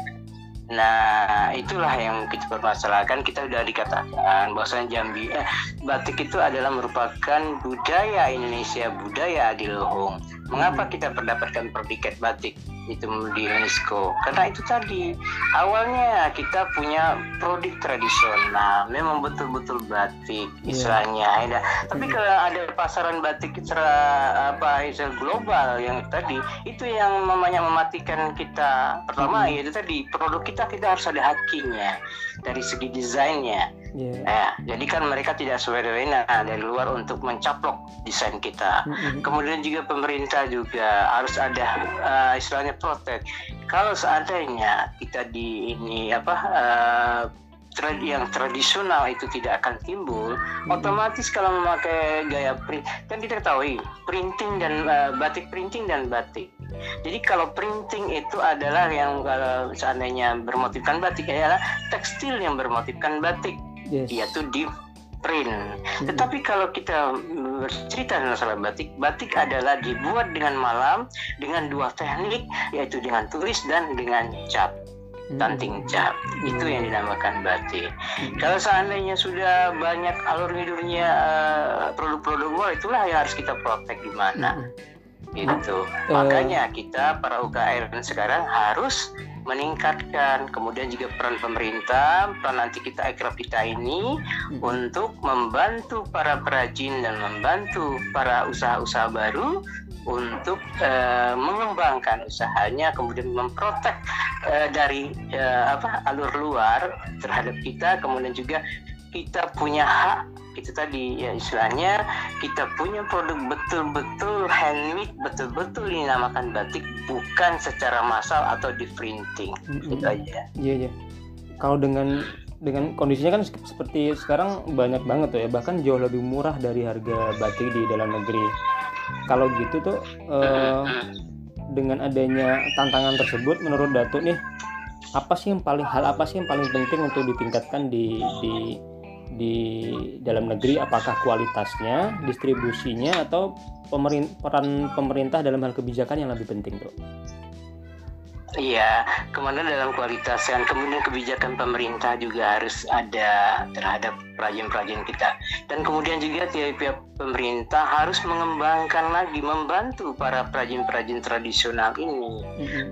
Nah, itulah yang kita permasalahkan. Kita sudah dikatakan bahwasanya Jambi eh, batik itu adalah merupakan budaya Indonesia, budaya Adiluhung. Mengapa kita mendapatkan predikat batik itu di UNESCO? Karena itu tadi awalnya kita punya produk tradisional, memang betul-betul batik Iya. istilahnya. ya. Tapi kalau ada pasaran batik secara apa istilah global yang tadi itu yang namanya mematikan kita. Pertama yaitu tadi produk kita kita harus ada hakinya dari segi desainnya. Ya. Nah, jadi kan mereka tidak semena dari luar untuk mencaplok desain kita. Mm-mm. Kemudian juga pemerintah juga harus ada eh, istilahnya protek. Kalau seandainya kita di ini apa eh, tra- yang tradisional itu tidak akan timbul, otomatis kalau memakai gaya print kan kita ketahui printing dan eh, batik printing dan batik. Jadi kalau printing itu adalah yang kalau seandainya bermotifkan batik adalah tekstil yang bermotifkan batik Yes. yaitu di print. Tetapi kalau kita bercerita masalah batik, batik adalah dibuat dengan malam dengan dua teknik yaitu dengan tulis dan dengan cap, Mm-mm. tanting cap. Itu yang dinamakan batik. Kalau seandainya sudah banyak alur ngidurnya eh, produk-produk luar itulah yang harus kita protek di mana Mm-mm. gitu. Eh. Makanya kita para UKM sekarang harus meningkatkan kemudian juga peran pemerintah, peran nanti kita ekraf kita ini Mm-mm. untuk membantu para perajin dan membantu para usaha-usaha baru untuk eh, mengembangkan usahanya kemudian memprotek eh, dari eh, apa alur luar terhadap kita kemudian juga kita punya hak itu tadi ya istilahnya kita punya produk betul-betul handmade betul-betul dinamakan batik bukan secara massal atau di printing Mm-mm. itu aja Iya iya. Kalau dengan dengan kondisinya kan sep- seperti sekarang banyak banget tuh ya bahkan jauh lebih murah dari harga batik di dalam negeri. Kalau gitu tuh eh, dengan adanya tantangan tersebut menurut Datuk nih apa sih yang paling hal apa sih yang paling penting untuk ditingkatkan di di di dalam negeri apakah kualitasnya, distribusinya atau pemerin, peran pemerintah dalam hal kebijakan yang lebih penting tuh? Iya, kemudian dalam kualitas dan kemudian kebijakan pemerintah juga harus ada terhadap perajin-perajin kita. Dan kemudian juga tiap pihak pemerintah harus mengembangkan lagi, membantu para perajin-perajin tradisional ini.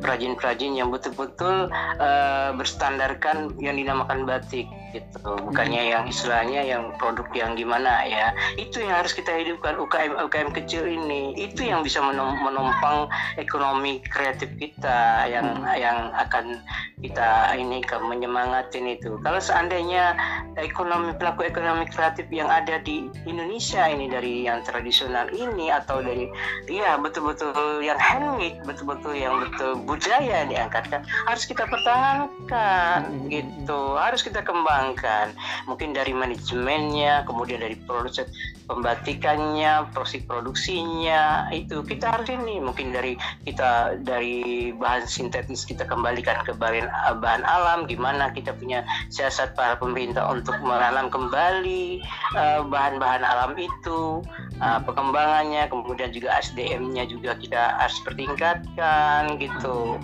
Perajin-perajin yang betul-betul eh, berstandarkan yang dinamakan batik gitu. Bukannya yang istilahnya yang produk yang gimana ya. Itu yang harus kita hidupkan UKM UKM kecil ini. Itu yang bisa menompang ekonomi kreatif kita yang yang akan kita ini ke menyemangatin itu. Kalau seandainya ekonomi pelaku ekonomi kreatif yang ada di Indonesia ini dari yang tradisional ini atau dari ya betul-betul yang handmade, betul-betul yang betul budaya diangkatkan harus kita pertahankan Mm-mm. gitu, harus kita kembangkan. Mungkin dari manajemennya, kemudian dari proses pembatikannya, proses produksinya itu kita harus ini mungkin dari kita dari bahan sintetis kita kembalikan ke bahan bahan alam gimana kita punya siasat para pemerintah untuk menanam kembali eh, bahan-bahan alam itu eh, pengembangannya kemudian juga SDM-nya juga kita harus pertingkatkan gitu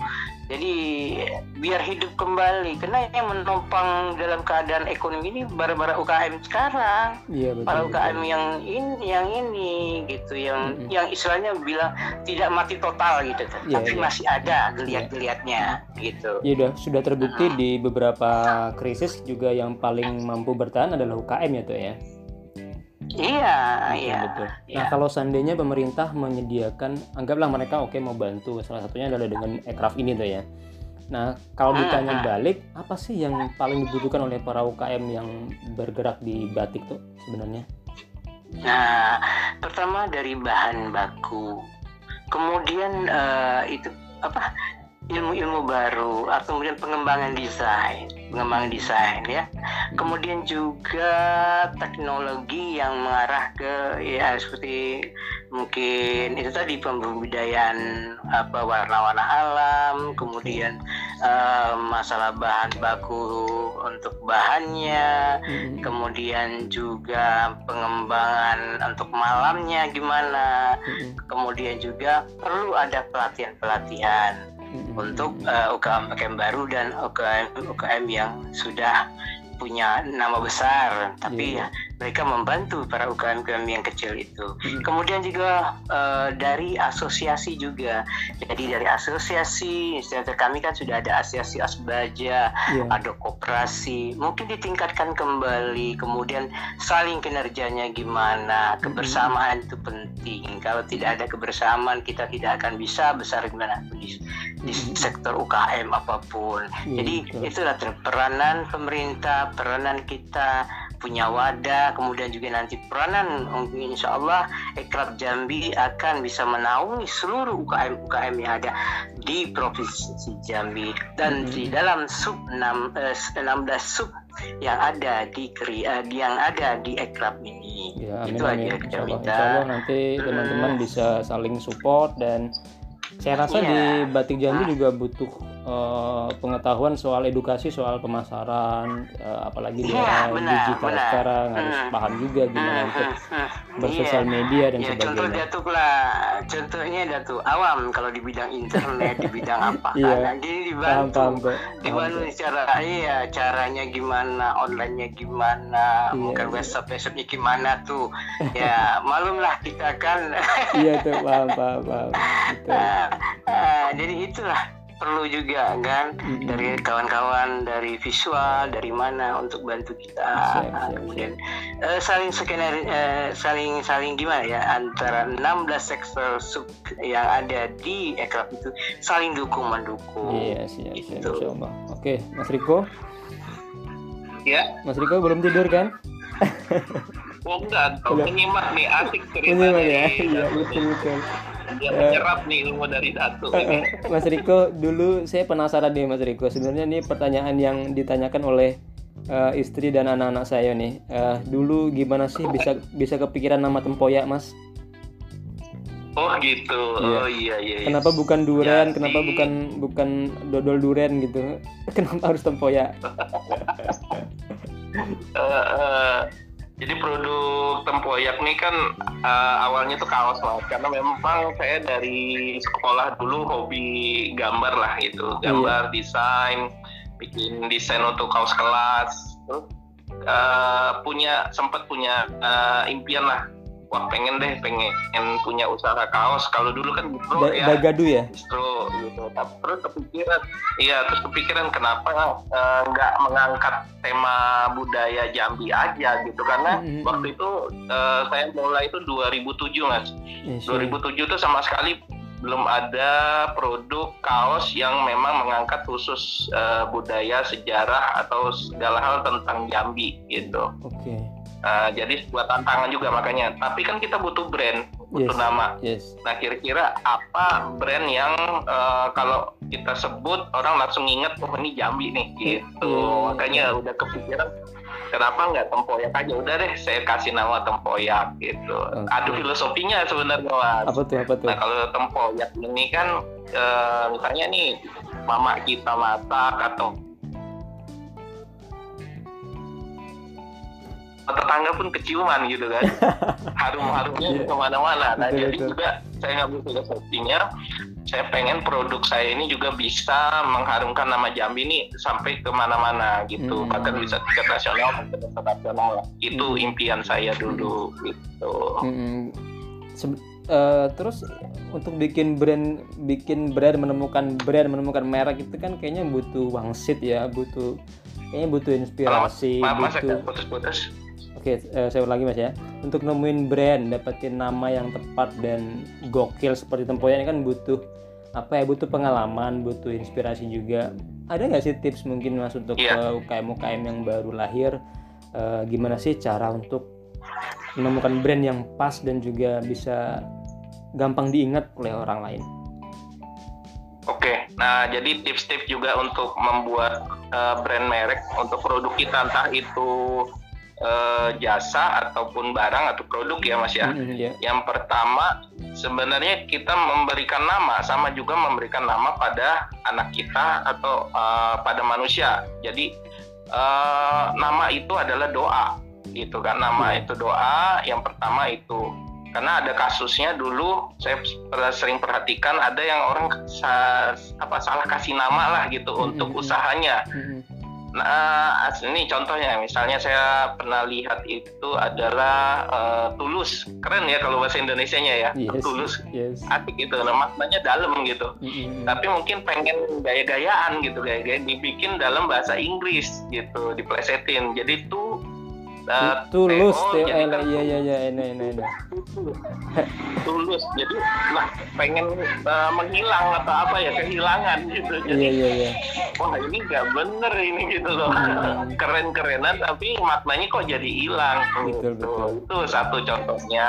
jadi biar hidup kembali karena yang menopang dalam keadaan ekonomi ini bara-bara UKM sekarang Iya betul. para betul. UKM yang ini yang ini gitu yang Mm-mm. yang istilahnya bilang tidak mati total gitu. Iya, tapi iya. masih ada geliat-geliatnya gitu Ya udah sudah terbukti di beberapa krisis juga yang paling mampu bertahan adalah UKM ya tuh ya. Iya Betul, iya betul. Nah iya. kalau seandainya pemerintah menyediakan, anggaplah mereka oke mau bantu, salah satunya adalah dengan aircraft ini tuh ya. Nah kalau Ah, ditanya ah. balik, apa sih yang paling dibutuhkan oleh para UKM yang bergerak di batik tuh sebenarnya? Nah, pertama dari bahan baku, kemudian eh, itu apa ilmu-ilmu baru, atau kemudian pengembangan desain, pengembangan desain ya. Kemudian juga teknologi yang mengarah ke ya seperti mungkin itu tadi pembudidayaan apa warna-warna alam, kemudian eh, masalah bahan baku untuk bahannya, kemudian juga pengembangan untuk malamnya gimana. Kemudian juga perlu ada pelatihan-pelatihan Mm-mm. untuk uh, UKM UKM baru dan UKM UKM yang sudah punya nama besar tapi Iya. Mereka membantu para UKM UKM yang kecil itu Mm-mm. kemudian juga uh, dari asosiasi juga jadi dari asosiasi istilah kami kan sudah ada asosiasi asbaja Iya. ada koperasi mungkin ditingkatkan kembali kemudian saling kinerjanya gimana kebersamaan itu penting kalau tidak ada kebersamaan kita tidak akan bisa besar gimana pun di, di Mhm. sektor UKM apa pun Iya, jadi betul. itulah peranan pemerintah peranan kita punya wadah kemudian juga nanti peranan insya Allah Ekrab Jambi akan bisa menaungi seluruh UKM UKM yang ada di provinsi Jambi dan Mhm. di dalam sub 6, eh, 16 sub yang ada di Keri, eh, yang ada di Ekrab ini Ya, amin, itu amin. aja Insya Allah, insya Allah nanti teman-teman Hmm. bisa saling support dan saya rasa Iya. di Batik Jambi juga butuh eh, pengetahuan soal edukasi soal pemasaran, eh, apalagi di Iya, era benar, digital benar. sekarang harus Hmm. paham juga gimana Hmm, untuk hmm, hmm. bersosial Iya. media dan Ya contoh sebagainya. datuk lah, contohnya datuk awam kalau di bidang internet, di bidang apa Iya. kan, jadi Paham, dibantu, paham. Paham, dibantu Pak. cara iya caranya gimana, onlinenya gimana, Iya, mungkin iya. website websitenya gimana tuh, ya malum lah kita kan, Iya tuh, paham, paham, paham. Betul. Ah, ah, jadi itulah perlu juga kan Mm-mm. dari kawan-kawan dari visual dari mana untuk bantu kita Siap, Ah, siap, kemudian eh, saling skenario eh, saling saling gimana ya antara 16 sektor sub yang ada di ekraf itu saling dukung mendukung Iya, siap, siap, Gitu. insya Allah. Oke, Mas Riko, Ya, Mas Riko belum tidur kan? oh enggak, kalau Belum. menyimak nih asik cerita Ini Mas ya, iya betul betul. Dia menyerap nih ilmu dari Datu Eh, eh, Mas Riko, dulu saya penasaran nih Mas Riko. Sebenarnya ini pertanyaan yang ditanyakan oleh eh, istri dan anak-anak saya nih. Eh, dulu gimana sih bisa bisa kepikiran nama tempoyak, Mas? Oh gitu. Iya. Oh iya iya. iya. Kenapa bukan duren? Jadi- Kenapa bukan bukan dodol duren gitu? Kenapa harus tempoyak? Eh, eh, jadi produk tempoyak nih kan eh, awalnya tuh kaos lah. Karena memang saya dari sekolah dulu hobi gambar lah gitu. Gambar desain bikin desain untuk kaos kelas. Terus eh, punya sempat punya eh, impian lah wah pengen deh pengen punya usaha kaos kalau dulu kan gitu Da- ya Dagadu ya? justru gitu Tapi terus kepikiran iya terus kepikiran kenapa eh, nggak mengangkat tema budaya Jambi aja gitu karena Mm-mm. waktu itu eh, saya mulai itu 2007 mas sih. 2007 tuh sama sekali belum ada produk kaos yang memang mengangkat khusus eh, budaya sejarah atau segala hal tentang Jambi gitu Oke. Eh, jadi sebuah tantangan juga makanya tapi kan kita butuh brand butuh Yes. nama Yes. Nah, kira-kira apa brand yang eh, kalau kita sebut orang langsung inget, oh ini Jambi nih, gitu. Iya. Makanya udah kepikiran, kenapa nggak tempoyak aja? Udah deh, saya kasih nama tempoyak, gitu. Oke. Ada filosofinya sebenarnya, Mas. Apa tuh? Apa tuh? Nah, kalau tempoyak ini kan, eh, misalnya nih, mama kita masak atau tetangga pun keciuman gitu kan harum-harumnya Iya. ke mana-mana nah Betul, jadi betul. juga saya ngambil filosofinya saya pengen produk saya ini juga bisa mengharumkan nama Jambi ini sampai ke mana-mana gitu Hmm. bahkan bisa tingkat nasional tingkat internasional itu Hmm. impian saya dulu gitu Mm-mm. Se- eh, terus untuk bikin brand bikin brand menemukan brand menemukan merek itu kan kayaknya butuh wangsit ya butuh kayaknya butuh inspirasi maaf butuh putus-putus Oke, eh, saya ulangi mas ya. Untuk nemuin brand, dapetin nama yang tepat dan gokil seperti tempoyak ini kan butuh apa ya? Butuh pengalaman, butuh inspirasi juga. Ada nggak sih tips mungkin mas untuk Iya. eh, UKM UKM yang baru lahir? Eh, gimana sih cara untuk menemukan brand yang pas dan juga bisa gampang diingat oleh orang lain? Oke, nah jadi tips-tips juga untuk membuat eh, brand merek untuk produk kita entah itu eh, jasa ataupun barang atau produk ya Mas ya. Mm-mm, ya. Yang pertama sebenarnya kita memberikan nama sama juga memberikan nama pada anak kita atau eh, pada manusia. Jadi eh, nama itu adalah doa, gitu kan? Nama itu doa. Yang pertama itu karena ada kasusnya dulu saya sering perhatikan ada yang orang sa- apa salah kasih nama lah gitu untuk Mm-mm. usahanya. Mm-mm. Nah, ini contohnya, misalnya saya pernah lihat itu adalah eh, tulus, keren ya kalau bahasa Indonesianya ya, Yes. tulus, Yes. asik gitu, nah, maknanya dalam gitu. Mm-mm. Tapi mungkin pengen gaya-gayaan gitu, gaya-gaya dibikin dalam bahasa Inggris gitu, diplesetin. Jadi tuh eh, tulus, TO, jadi eh, kan iya iya iya, ini ini ini. tulus. Jadi lah pengen eh, menghilang atau apa ya kehilangan gitu. Jadi Iya iya iya. wah ini nggak bener ini gitu loh Hmm. keren-kerenan tapi maknanya kok jadi hilang Betul, gitu. betul. itu satu contohnya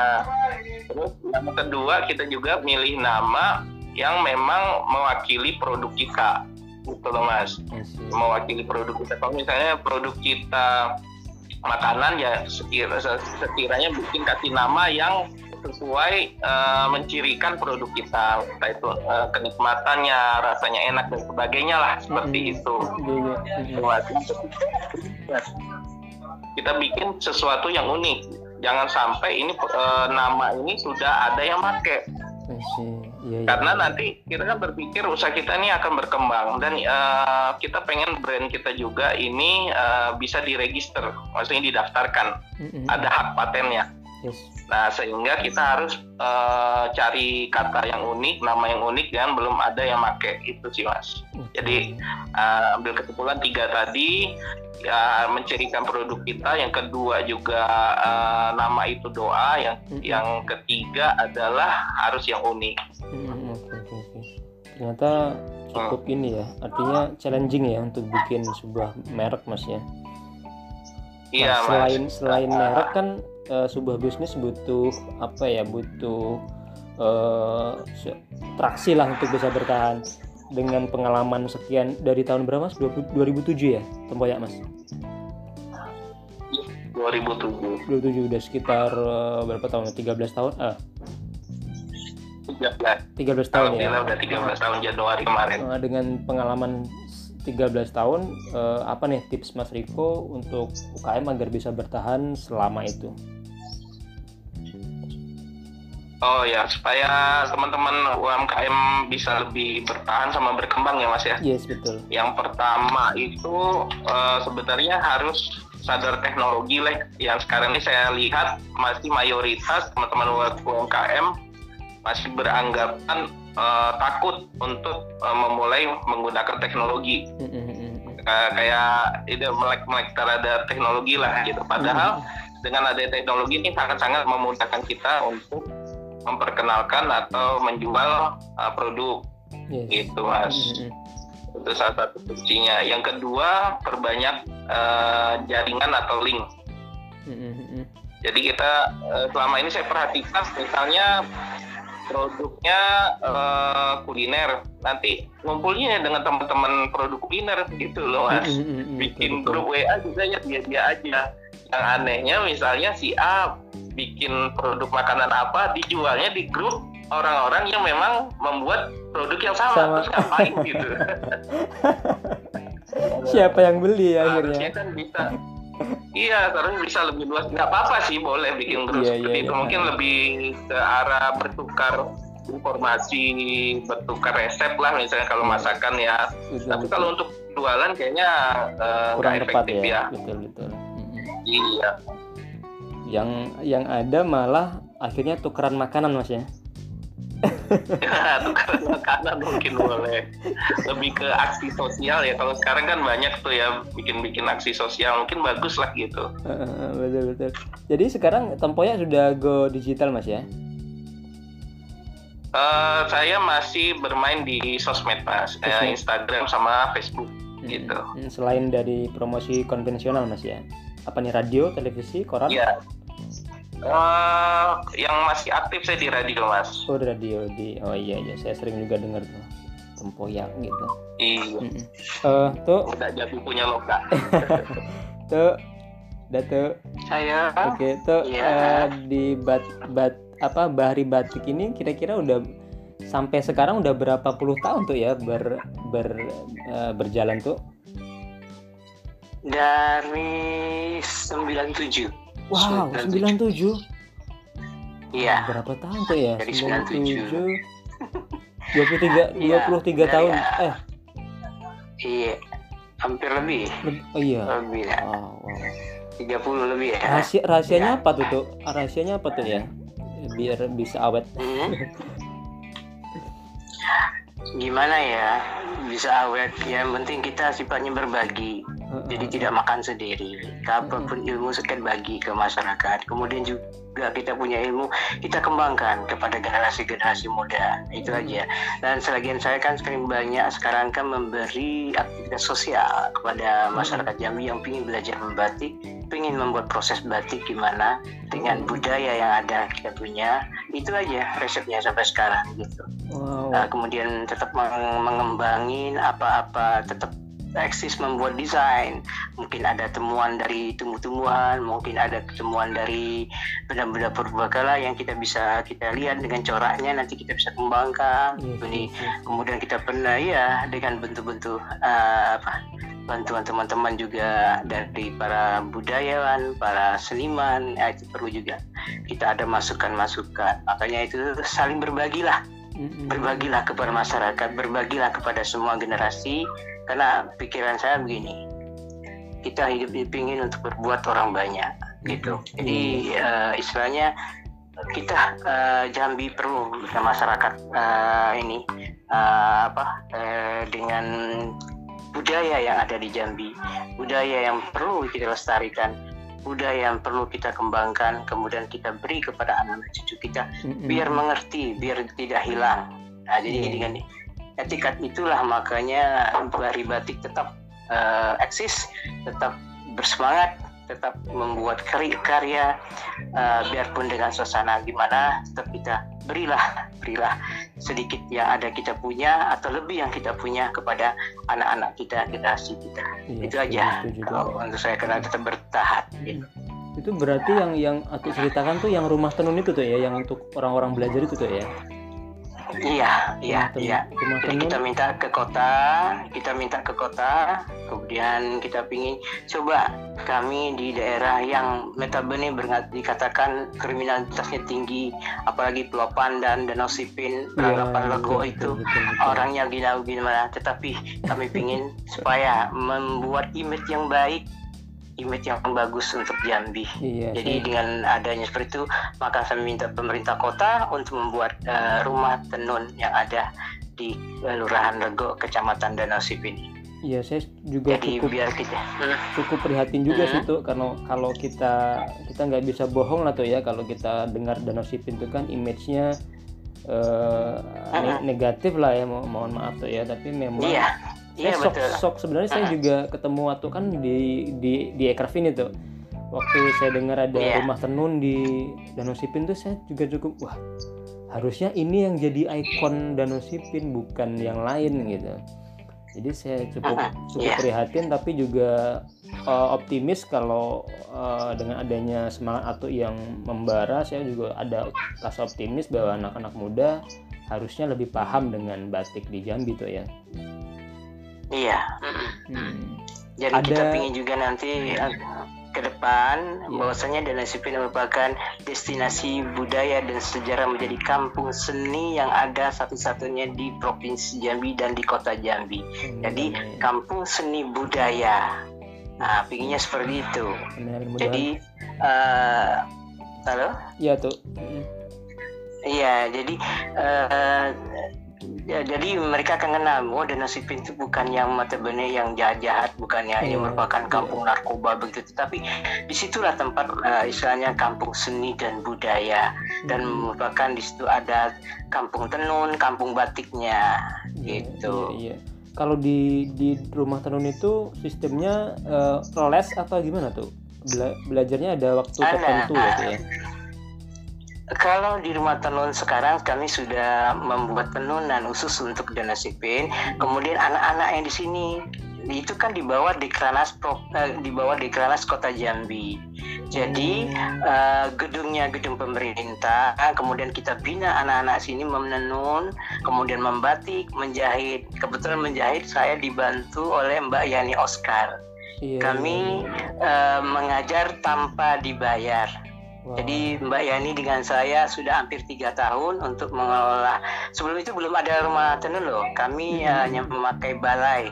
terus yang kedua kita juga milih nama yang memang mewakili produk kita gitu loh mas mewakili produk kita kalau misalnya produk kita makanan ya sekira, sekiranya bikin kasih nama yang sesuai eh, mencirikan produk kita entah itu eh, kenikmatannya rasanya enak dan sebagainya lah seperti Mm-mm. itu Iya iya. Buat- kita bikin sesuatu yang unik jangan sampai ini eh, nama ini sudah ada yang pakai. Iya iya. karena nanti kita kan berpikir usaha kita ini akan berkembang dan eh, kita pengen brand kita juga ini eh, bisa diregister maksudnya didaftarkan Mm-mm. ada hak patennya Yes. nah sehingga kita harus eh, cari kata yang unik nama yang unik dan belum ada yang pakai itu sih mas Oke. Jadi, uh, ambil kesimpulan tiga tadi ya mencirikan produk kita yang kedua juga uh, nama itu doa yang Mm-mm. yang ketiga adalah harus yang unik Mm-mm, Oke oke oke. Ternyata cukup ini ya. Artinya challenging ya untuk bikin sebuah merek mas ya. iya Nah, mas selain selain merek kan eh, sebuah bisnis butuh apa ya butuh se- traksi lah untuk bisa bertahan. Dengan pengalaman sekian dari tahun berapa mas? 20 2007 ya tempoyak mas? 2007 2007 udah sekitar eh, berapa tahun? 13 tahun? Ah. 13 13 tahun ya? Udah 13 tahun Januari kemarin. Dengan pengalaman s- 13 tahun eh, apa nih tips Mas Riko untuk UKM agar bisa bertahan selama itu Oh ya supaya teman-teman UMKM bisa lebih bertahan sama berkembang ya mas ya yes betul Yang pertama itu eh, sebenarnya harus sadar teknologi lah. Yang sekarang ini saya lihat masih mayoritas teman-teman UMKM masih beranggapan eh, takut untuk eh, memulai menggunakan teknologi. Mm, mm, mm, mm. Kayak itu melek-melek terhadap teknologi lah gitu. Padahal dengan adanya teknologi ini sangat-sangat memudahkan kita untuk memperkenalkan atau menjual uh, produk. Yes. Gitu mas. Mm, mm, mm. itu salah satu kuncinya. Yang kedua perbanyak uh, jaringan atau link. Mm, mm, mm, mm. jadi kita uh, selama ini saya perhatikan misalnya produknya uh, kuliner. Nanti ngumpulnya dengan teman-teman produk kuliner gitu loh mas. Bikin grup WA juga ya dia dia aja yang anehnya misalnya si A bikin produk makanan apa dijualnya di grup orang-orang yang memang membuat produk yang sama, Sama. terus ngapain gitu siapa yang beli ya harusnya akhirnya kan bisa iya sekarang bisa lebih luas nggak apa-apa sih boleh bikin grup Iya, seperti iya, itu iya. mungkin lebih ke arah bertukar informasi bertukar resep lah misalnya kalau masakan ya Betul, tapi betul. kalau untuk jualan kayaknya eh, kurang tepat efektif ya. ya, Betul betul. Iya Yang yang ada malah akhirnya tukeran makanan mas ya. tukar makanan mungkin boleh lebih ke aksi sosial ya kalau sekarang kan banyak tuh ya bikin-bikin aksi sosial mungkin bagus lah gitu betul betul. Jadi sekarang temponya sudah go digital mas ya. Eh, saya masih bermain di sosmed mas, Eh. Instagram sama Facebook gitu. Mm, Selain dari promosi konvensional mas ya. Apa nih radio, televisi, koran? Iya. Eh, yang masih aktif saya di radio mas. Oh di radio di. Oh iya iya saya sering juga dengar tuh tempoyak gitu. Iya. Mm-mm. Eh tuh Udah jadi punya loka. tuh Datu Saya Oke, tuh Iya. eh, di bat bat apa Bahari Batik ini kira-kira udah sampai sekarang udah berapa puluh tahun tuh ya ber ber eh, berjalan tuh? Dari 97. Wow, 97. Iya. Berapa tahun tuh ya? Dari 97. 23 Iya, 23 dari- tahun. Eh, Iya. Hampir lebih. leb- oh iya. Lebih ya. Wow, wow. 30 lebih ya. Rahasia rahasianya Iya. apa tuh tuh? Rahasianya apa tuh ya? Biar bisa awet. Hmm. Gimana ya? Bisa awet. Yang penting kita sifatnya berbagi. Jadi tidak makan sendiri. Apa pun ilmu sekian bagi ke masyarakat. Kemudian juga kita punya ilmu, kita kembangkan kepada generasi-generasi muda. Itu aja. Dan selagian saya kan sering banyak sekarang kan memberi aktivitas sosial kepada masyarakat Jambi yang ingin belajar membatik, ingin membuat proses batik gimana dengan budaya yang ada kita punya. Itu aja resepnya sampai sekarang gitu. Wow. Nah, kemudian tetap meng- mengembangin apa-apa, tetap eksis membuat desain. Mungkin ada temuan dari tumbuh-tumbuhan, mungkin ada temuan dari benda-benda purbakala yang kita bisa kita lihat dengan coraknya nanti kita bisa kembangkan. Ini iya, iya. kemudian kita pernah ya dengan bentuk-bentuk eh, apa bantuan teman-teman juga dari para budayawan, para seniman, ya, itu perlu juga kita ada masukan-masukan. Makanya itu saling berbagilah berbagilah kepada masyarakat, berbagilah kepada semua generasi. Karena pikiran saya begini, kita hidup dipingin untuk berbuat orang banyak, gitu. Jadi eh, istilahnya kita eh, Jambi perlu masyarakat eh, ini eh, apa eh, dengan budaya yang ada di Jambi, budaya yang perlu kita lestarikan, budaya yang perlu kita kembangkan, kemudian kita beri kepada anak-anak cucu kita Mm-mm. biar mengerti, biar tidak hilang. Nah, jadi Iya. dengan etikat itulah makanya Bahari Batik tetap eh, eksis, tetap bersemangat, tetap membuat karya, karya eh, biarpun dengan suasana gimana, tetap kita berilah, berilah sedikit yang ada kita punya atau lebih yang kita punya kepada anak-anak kita, generasi kita. Iya, Itu aja. Kalau untuk saya karena tetap bertahan. gitu. Itu berarti yang yang aku ceritakan tuh yang rumah tenun itu tuh ya, yang untuk orang-orang belajar itu tuh ya. Iya, iya, iya. Rumah Jadi kita minta ke kota, kita minta ke kota, kemudian kita pingin coba kami di daerah yang notabene berngat- dikatakan kriminalitasnya tinggi, apalagi Pulau Pandan, Danau Sipin, Iya, peranggapan Lego betul, itu betul, betul. orangnya gila gimana, tetapi kami pingin supaya membuat image yang baik, image yang bagus untuk Jambi. Iya, Jadi saya- dengan adanya seperti itu, maka saya minta pemerintah kota untuk membuat eh, rumah tenun yang ada di Kelurahan Lego, Kecamatan Danau Sipin. iya saya juga Jadi cukup biar kita, Hmm, cukup prihatin juga Hmm. sih tuh karena kalau kita kita nggak bisa bohong lah tuh ya kalau kita dengar Danau Sipin itu kan image-nya eh, ne- negatif lah ya mo- mohon maaf tuh ya tapi memang iya, saya iya sok betul. sok sebenarnya saya Ah. juga ketemu waktu kan di di di Ekraf ini tuh waktu saya dengar ada Iya. rumah tenun di Danau Sipin tuh saya juga cukup wah harusnya ini yang jadi ikon Danau Sipin bukan yang lain gitu jadi saya cukup Ah, cukup iya. prihatin tapi juga uh, optimis kalau uh, dengan adanya semangat atau yang membara saya juga ada rasa optimis bahwa anak-anak muda harusnya lebih paham dengan batik di Jambi tuh ya Iya. Hmm. Jadi Ada- kita pingin juga nanti, eh, ke depan Iya. bahwasanya Danau Sipin merupakan destinasi budaya dan sejarah menjadi kampung seni yang ada satu-satunya di Provinsi Jambi dan di Kota Jambi. Jadi Amin. kampung seni budaya. Nah, pinginnya seperti itu. Jadi eh halo? Iya tuh. Iya, jadi eh, ya, jadi mereka akan kenal oh Danau Sipin itu bukan yang notabene yang jahat-jahat, bukannya ini Iya, merupakan iya. kampung narkoba begitu, tapi di situlah tempat eh, istilahnya kampung seni dan budaya dan Hmm. merupakan di situ ada kampung tenun, kampung batiknya, Iya, gitu. Iya, iya. Kalau di di rumah tenun itu sistemnya eh, les atau gimana tuh? Bela- belajarnya ada waktu Ada, tertentu tuh ya. Kalau di rumah tenun sekarang kami sudah membuat tenunan khusus untuk Danau Sipin. Kemudian anak-anak yang di sini itu kan dibawa di Kranas eh, dibawa di Kranas Kota Jambi. Jadi eh, gedungnya gedung pemerintah, kemudian kita bina anak-anak sini menenun, kemudian membatik, menjahit. Kebetulan menjahit saya dibantu oleh Mbak Yani Oscar. Iya, Kami eh, mengajar tanpa dibayar. Jadi Mbak Yani dengan saya sudah hampir tiga tahun untuk mengelola. Sebelum itu belum ada rumah tenun loh. Kami Hmm. hanya memakai balai,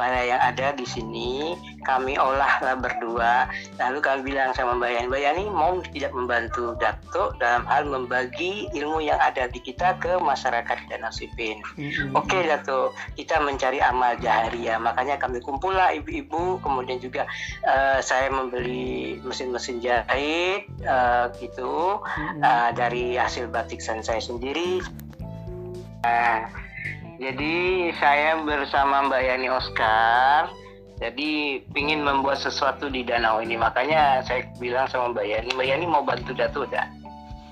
balai yang ada di sini. Kami olahlah berdua. Lalu kami bilang sama Mbak Yani, Mbak Yani mau tidak membantu Dato dalam hal membagi ilmu yang ada di kita ke masyarakat Danau Sipin. mm-mm. Oke Dato, kita mencari amal jahariah. Makanya kami kumpullah ibu-ibu, kemudian juga eh, saya membeli mesin-mesin jahit eh, gitu Mm-mm. eh, dari hasil batik saya sendiri. Nah, jadi saya bersama Mbak Yani Oscar. Jadi ingin membuat sesuatu di danau ini, makanya saya bilang sama Mbak Yani, Mbak Yani mau bantu Dato dah.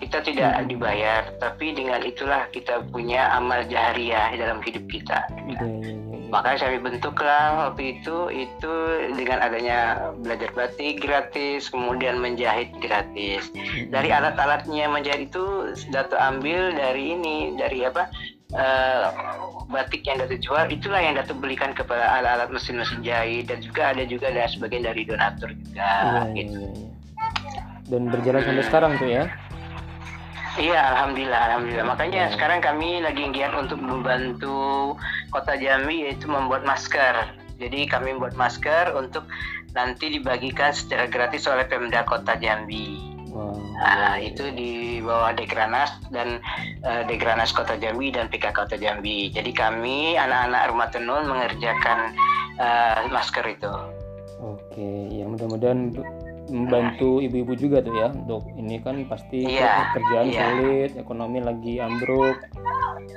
Kita tidak Hmm. dibayar, tapi dengan itulah kita punya amal jahariah dalam hidup kita. Iya. Makanya saya bentuklah waktu itu itu dengan adanya belajar batik gratis, kemudian menjahit gratis. Mm-mm. Dari alat-alatnya menjahit itu Dato ambil dari ini, dari apa? Eh, batik yang Dato jual itulah yang Dato belikan kepada alat-alat mesin-mesin jahit dan juga ada juga ada sebagian dari donatur juga Iya, iya, gitu. iya, iya. Dan berjalan sampai sekarang tuh ya. Iya, alhamdulillah, alhamdulillah. Makanya Hmm. sekarang kami lagi giat untuk membantu Kota Jambi yaitu membuat masker. Jadi kami membuat masker untuk nanti dibagikan secara gratis oleh Pemda Kota Jambi. Nah, itu di bawah Dekranas dan eh, Dekranas Kota Jambi dan PK Kota Jambi. Jadi kami anak-anak rumah tenun mengerjakan eh, masker itu. Oke, ya mudah-mudahan membantu ibu-ibu juga tuh ya untuk ini kan pasti Iya, kerjaan iya. sulit, ekonomi lagi ambruk.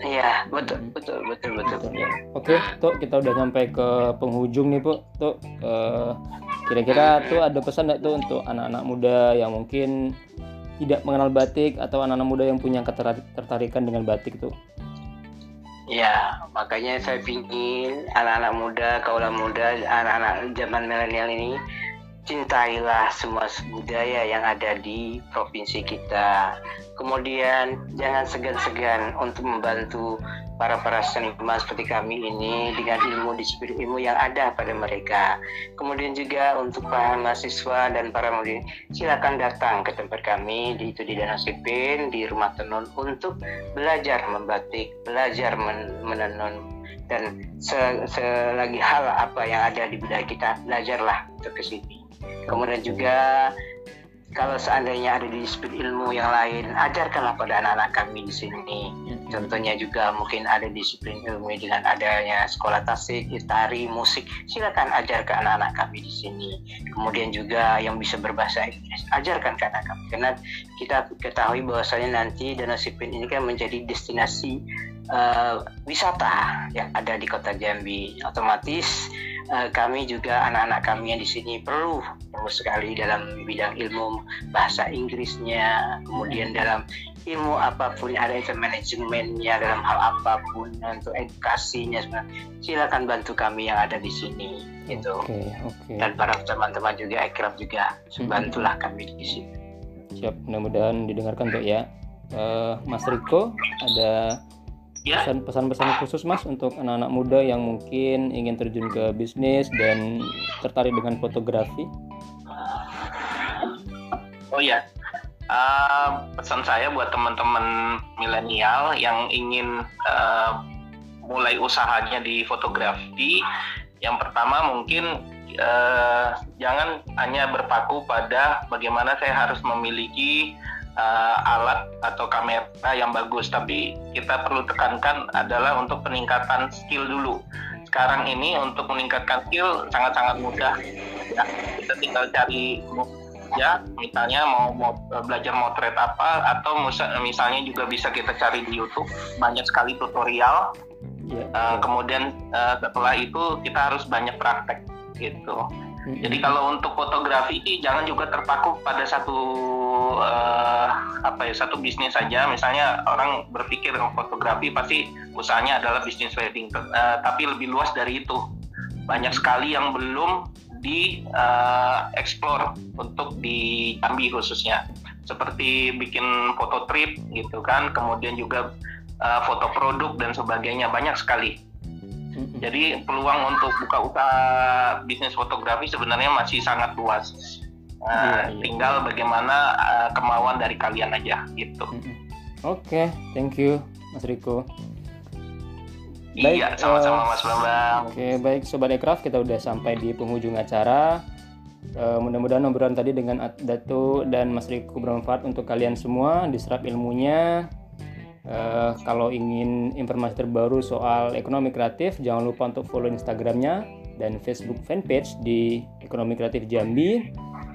Iya, betul, Hmm. betul, betul, betul. Betul, ya. Oke, tuh kita udah sampai ke penghujung nih, Bu. Tuh eh, kira-kira tuh ada pesan nggak tuh untuk anak-anak muda yang mungkin tidak mengenal batik atau anak-anak muda yang punya ketertarik- ketertarikan dengan batik tuh? Ya, makanya saya ingin anak-anak muda, kaula muda, anak-anak zaman milenial ini cintailah semua budaya yang ada di provinsi kita. Kemudian jangan segan-segan untuk membantu para para seniman seperti kami ini dengan ilmu disiplin ilmu yang ada pada mereka. Kemudian juga untuk para mahasiswa dan para murid, silakan datang ke tempat kami di itu di Danau Sipin di Rumah Tenun untuk belajar membatik, belajar men- menenun dan se- selagi hal apa yang ada di budaya kita belajarlah untuk ke sini. Kemudian juga kalau seandainya ada disiplin ilmu yang lain, ajarkanlah pada anak-anak kami di sini. Contohnya juga mungkin ada disiplin ilmu dengan adanya sekolah tasik, tari, musik. Silakan ajar ke anak-anak kami di sini. Kemudian juga yang bisa berbahasa Inggris, ajarkan ke anak kami. Karena kita ketahui bahwasanya nanti Danau Sipin ini kan menjadi destinasi eh, wisata yang ada di Kota Jambi. Otomatis eh, kami juga anak-anak kami yang di sini perlu perlu sekali dalam bidang ilmu bahasa Inggrisnya, kemudian dalam ilmu apa pun ada itu manajemennya dalam hal apa pun untuk edukasinya silakan bantu kami yang ada di sini gitu Oke, oke. dan para teman-teman juga ekrab juga bantulah kami di sini Siap, mudah-mudahan didengarkan tuh ya. Eh, Mas Riko ada Ya. Pesan-pesan khusus Mas untuk anak-anak muda yang mungkin ingin terjun ke bisnis dan tertarik dengan fotografi? Oh ya, uh, pesan saya buat teman-teman milenial yang ingin uh, mulai usahanya di fotografi, yang pertama mungkin uh, jangan hanya berpaku pada bagaimana saya harus memiliki uh, alat atau kamera yang bagus, tapi kita perlu tekankan adalah untuk peningkatan skill dulu. Sekarang ini untuk meningkatkan skill sangat-sangat mudah. Ya, kita tinggal cari ya, misalnya mau, mau belajar motret apa atau misalnya juga bisa kita cari di YouTube banyak sekali tutorial. Ya, uh, kemudian uh, setelah itu kita harus banyak praktek gitu. Jadi kalau untuk fotografi jangan juga terpaku pada satu uh, apa ya satu bisnis saja. Misalnya orang berpikir fotografi pasti usahanya adalah bisnis wedding, uh, tapi lebih luas dari itu. Banyak sekali yang belum di uh, untuk di Jambi khususnya. Seperti bikin foto trip gitu kan, kemudian juga uh, foto produk dan sebagainya banyak sekali jadi peluang untuk buka usaha bisnis fotografi sebenarnya masih sangat luas. Uh. Tinggal bagaimana uh, kemauan dari kalian aja gitu. Oke, okay, thank you Mas Riko. Iya, sama-sama uh, Mas Bambang. Oke, okay, baik Sobat Ekraf, kita udah sampai di penghujung acara. Uh, mudah-mudahan obrolan tadi dengan Datu dan Mas Riko bermanfaat untuk kalian semua, diserap ilmunya, Uh, kalau ingin informasi terbaru soal ekonomi kreatif, jangan lupa untuk follow Instagramnya dan Facebook fanpage di Ekonomi Kreatif Jambi.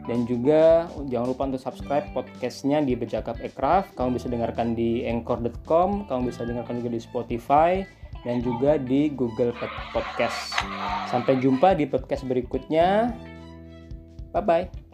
Dan juga jangan lupa untuk subscribe podcastnya di Bejakap Ekraf. Kamu bisa dengarkan di anchor.com, kamu bisa dengarkan juga di Spotify, dan juga di Google Podcast. Sampai jumpa di podcast berikutnya. Bye-bye.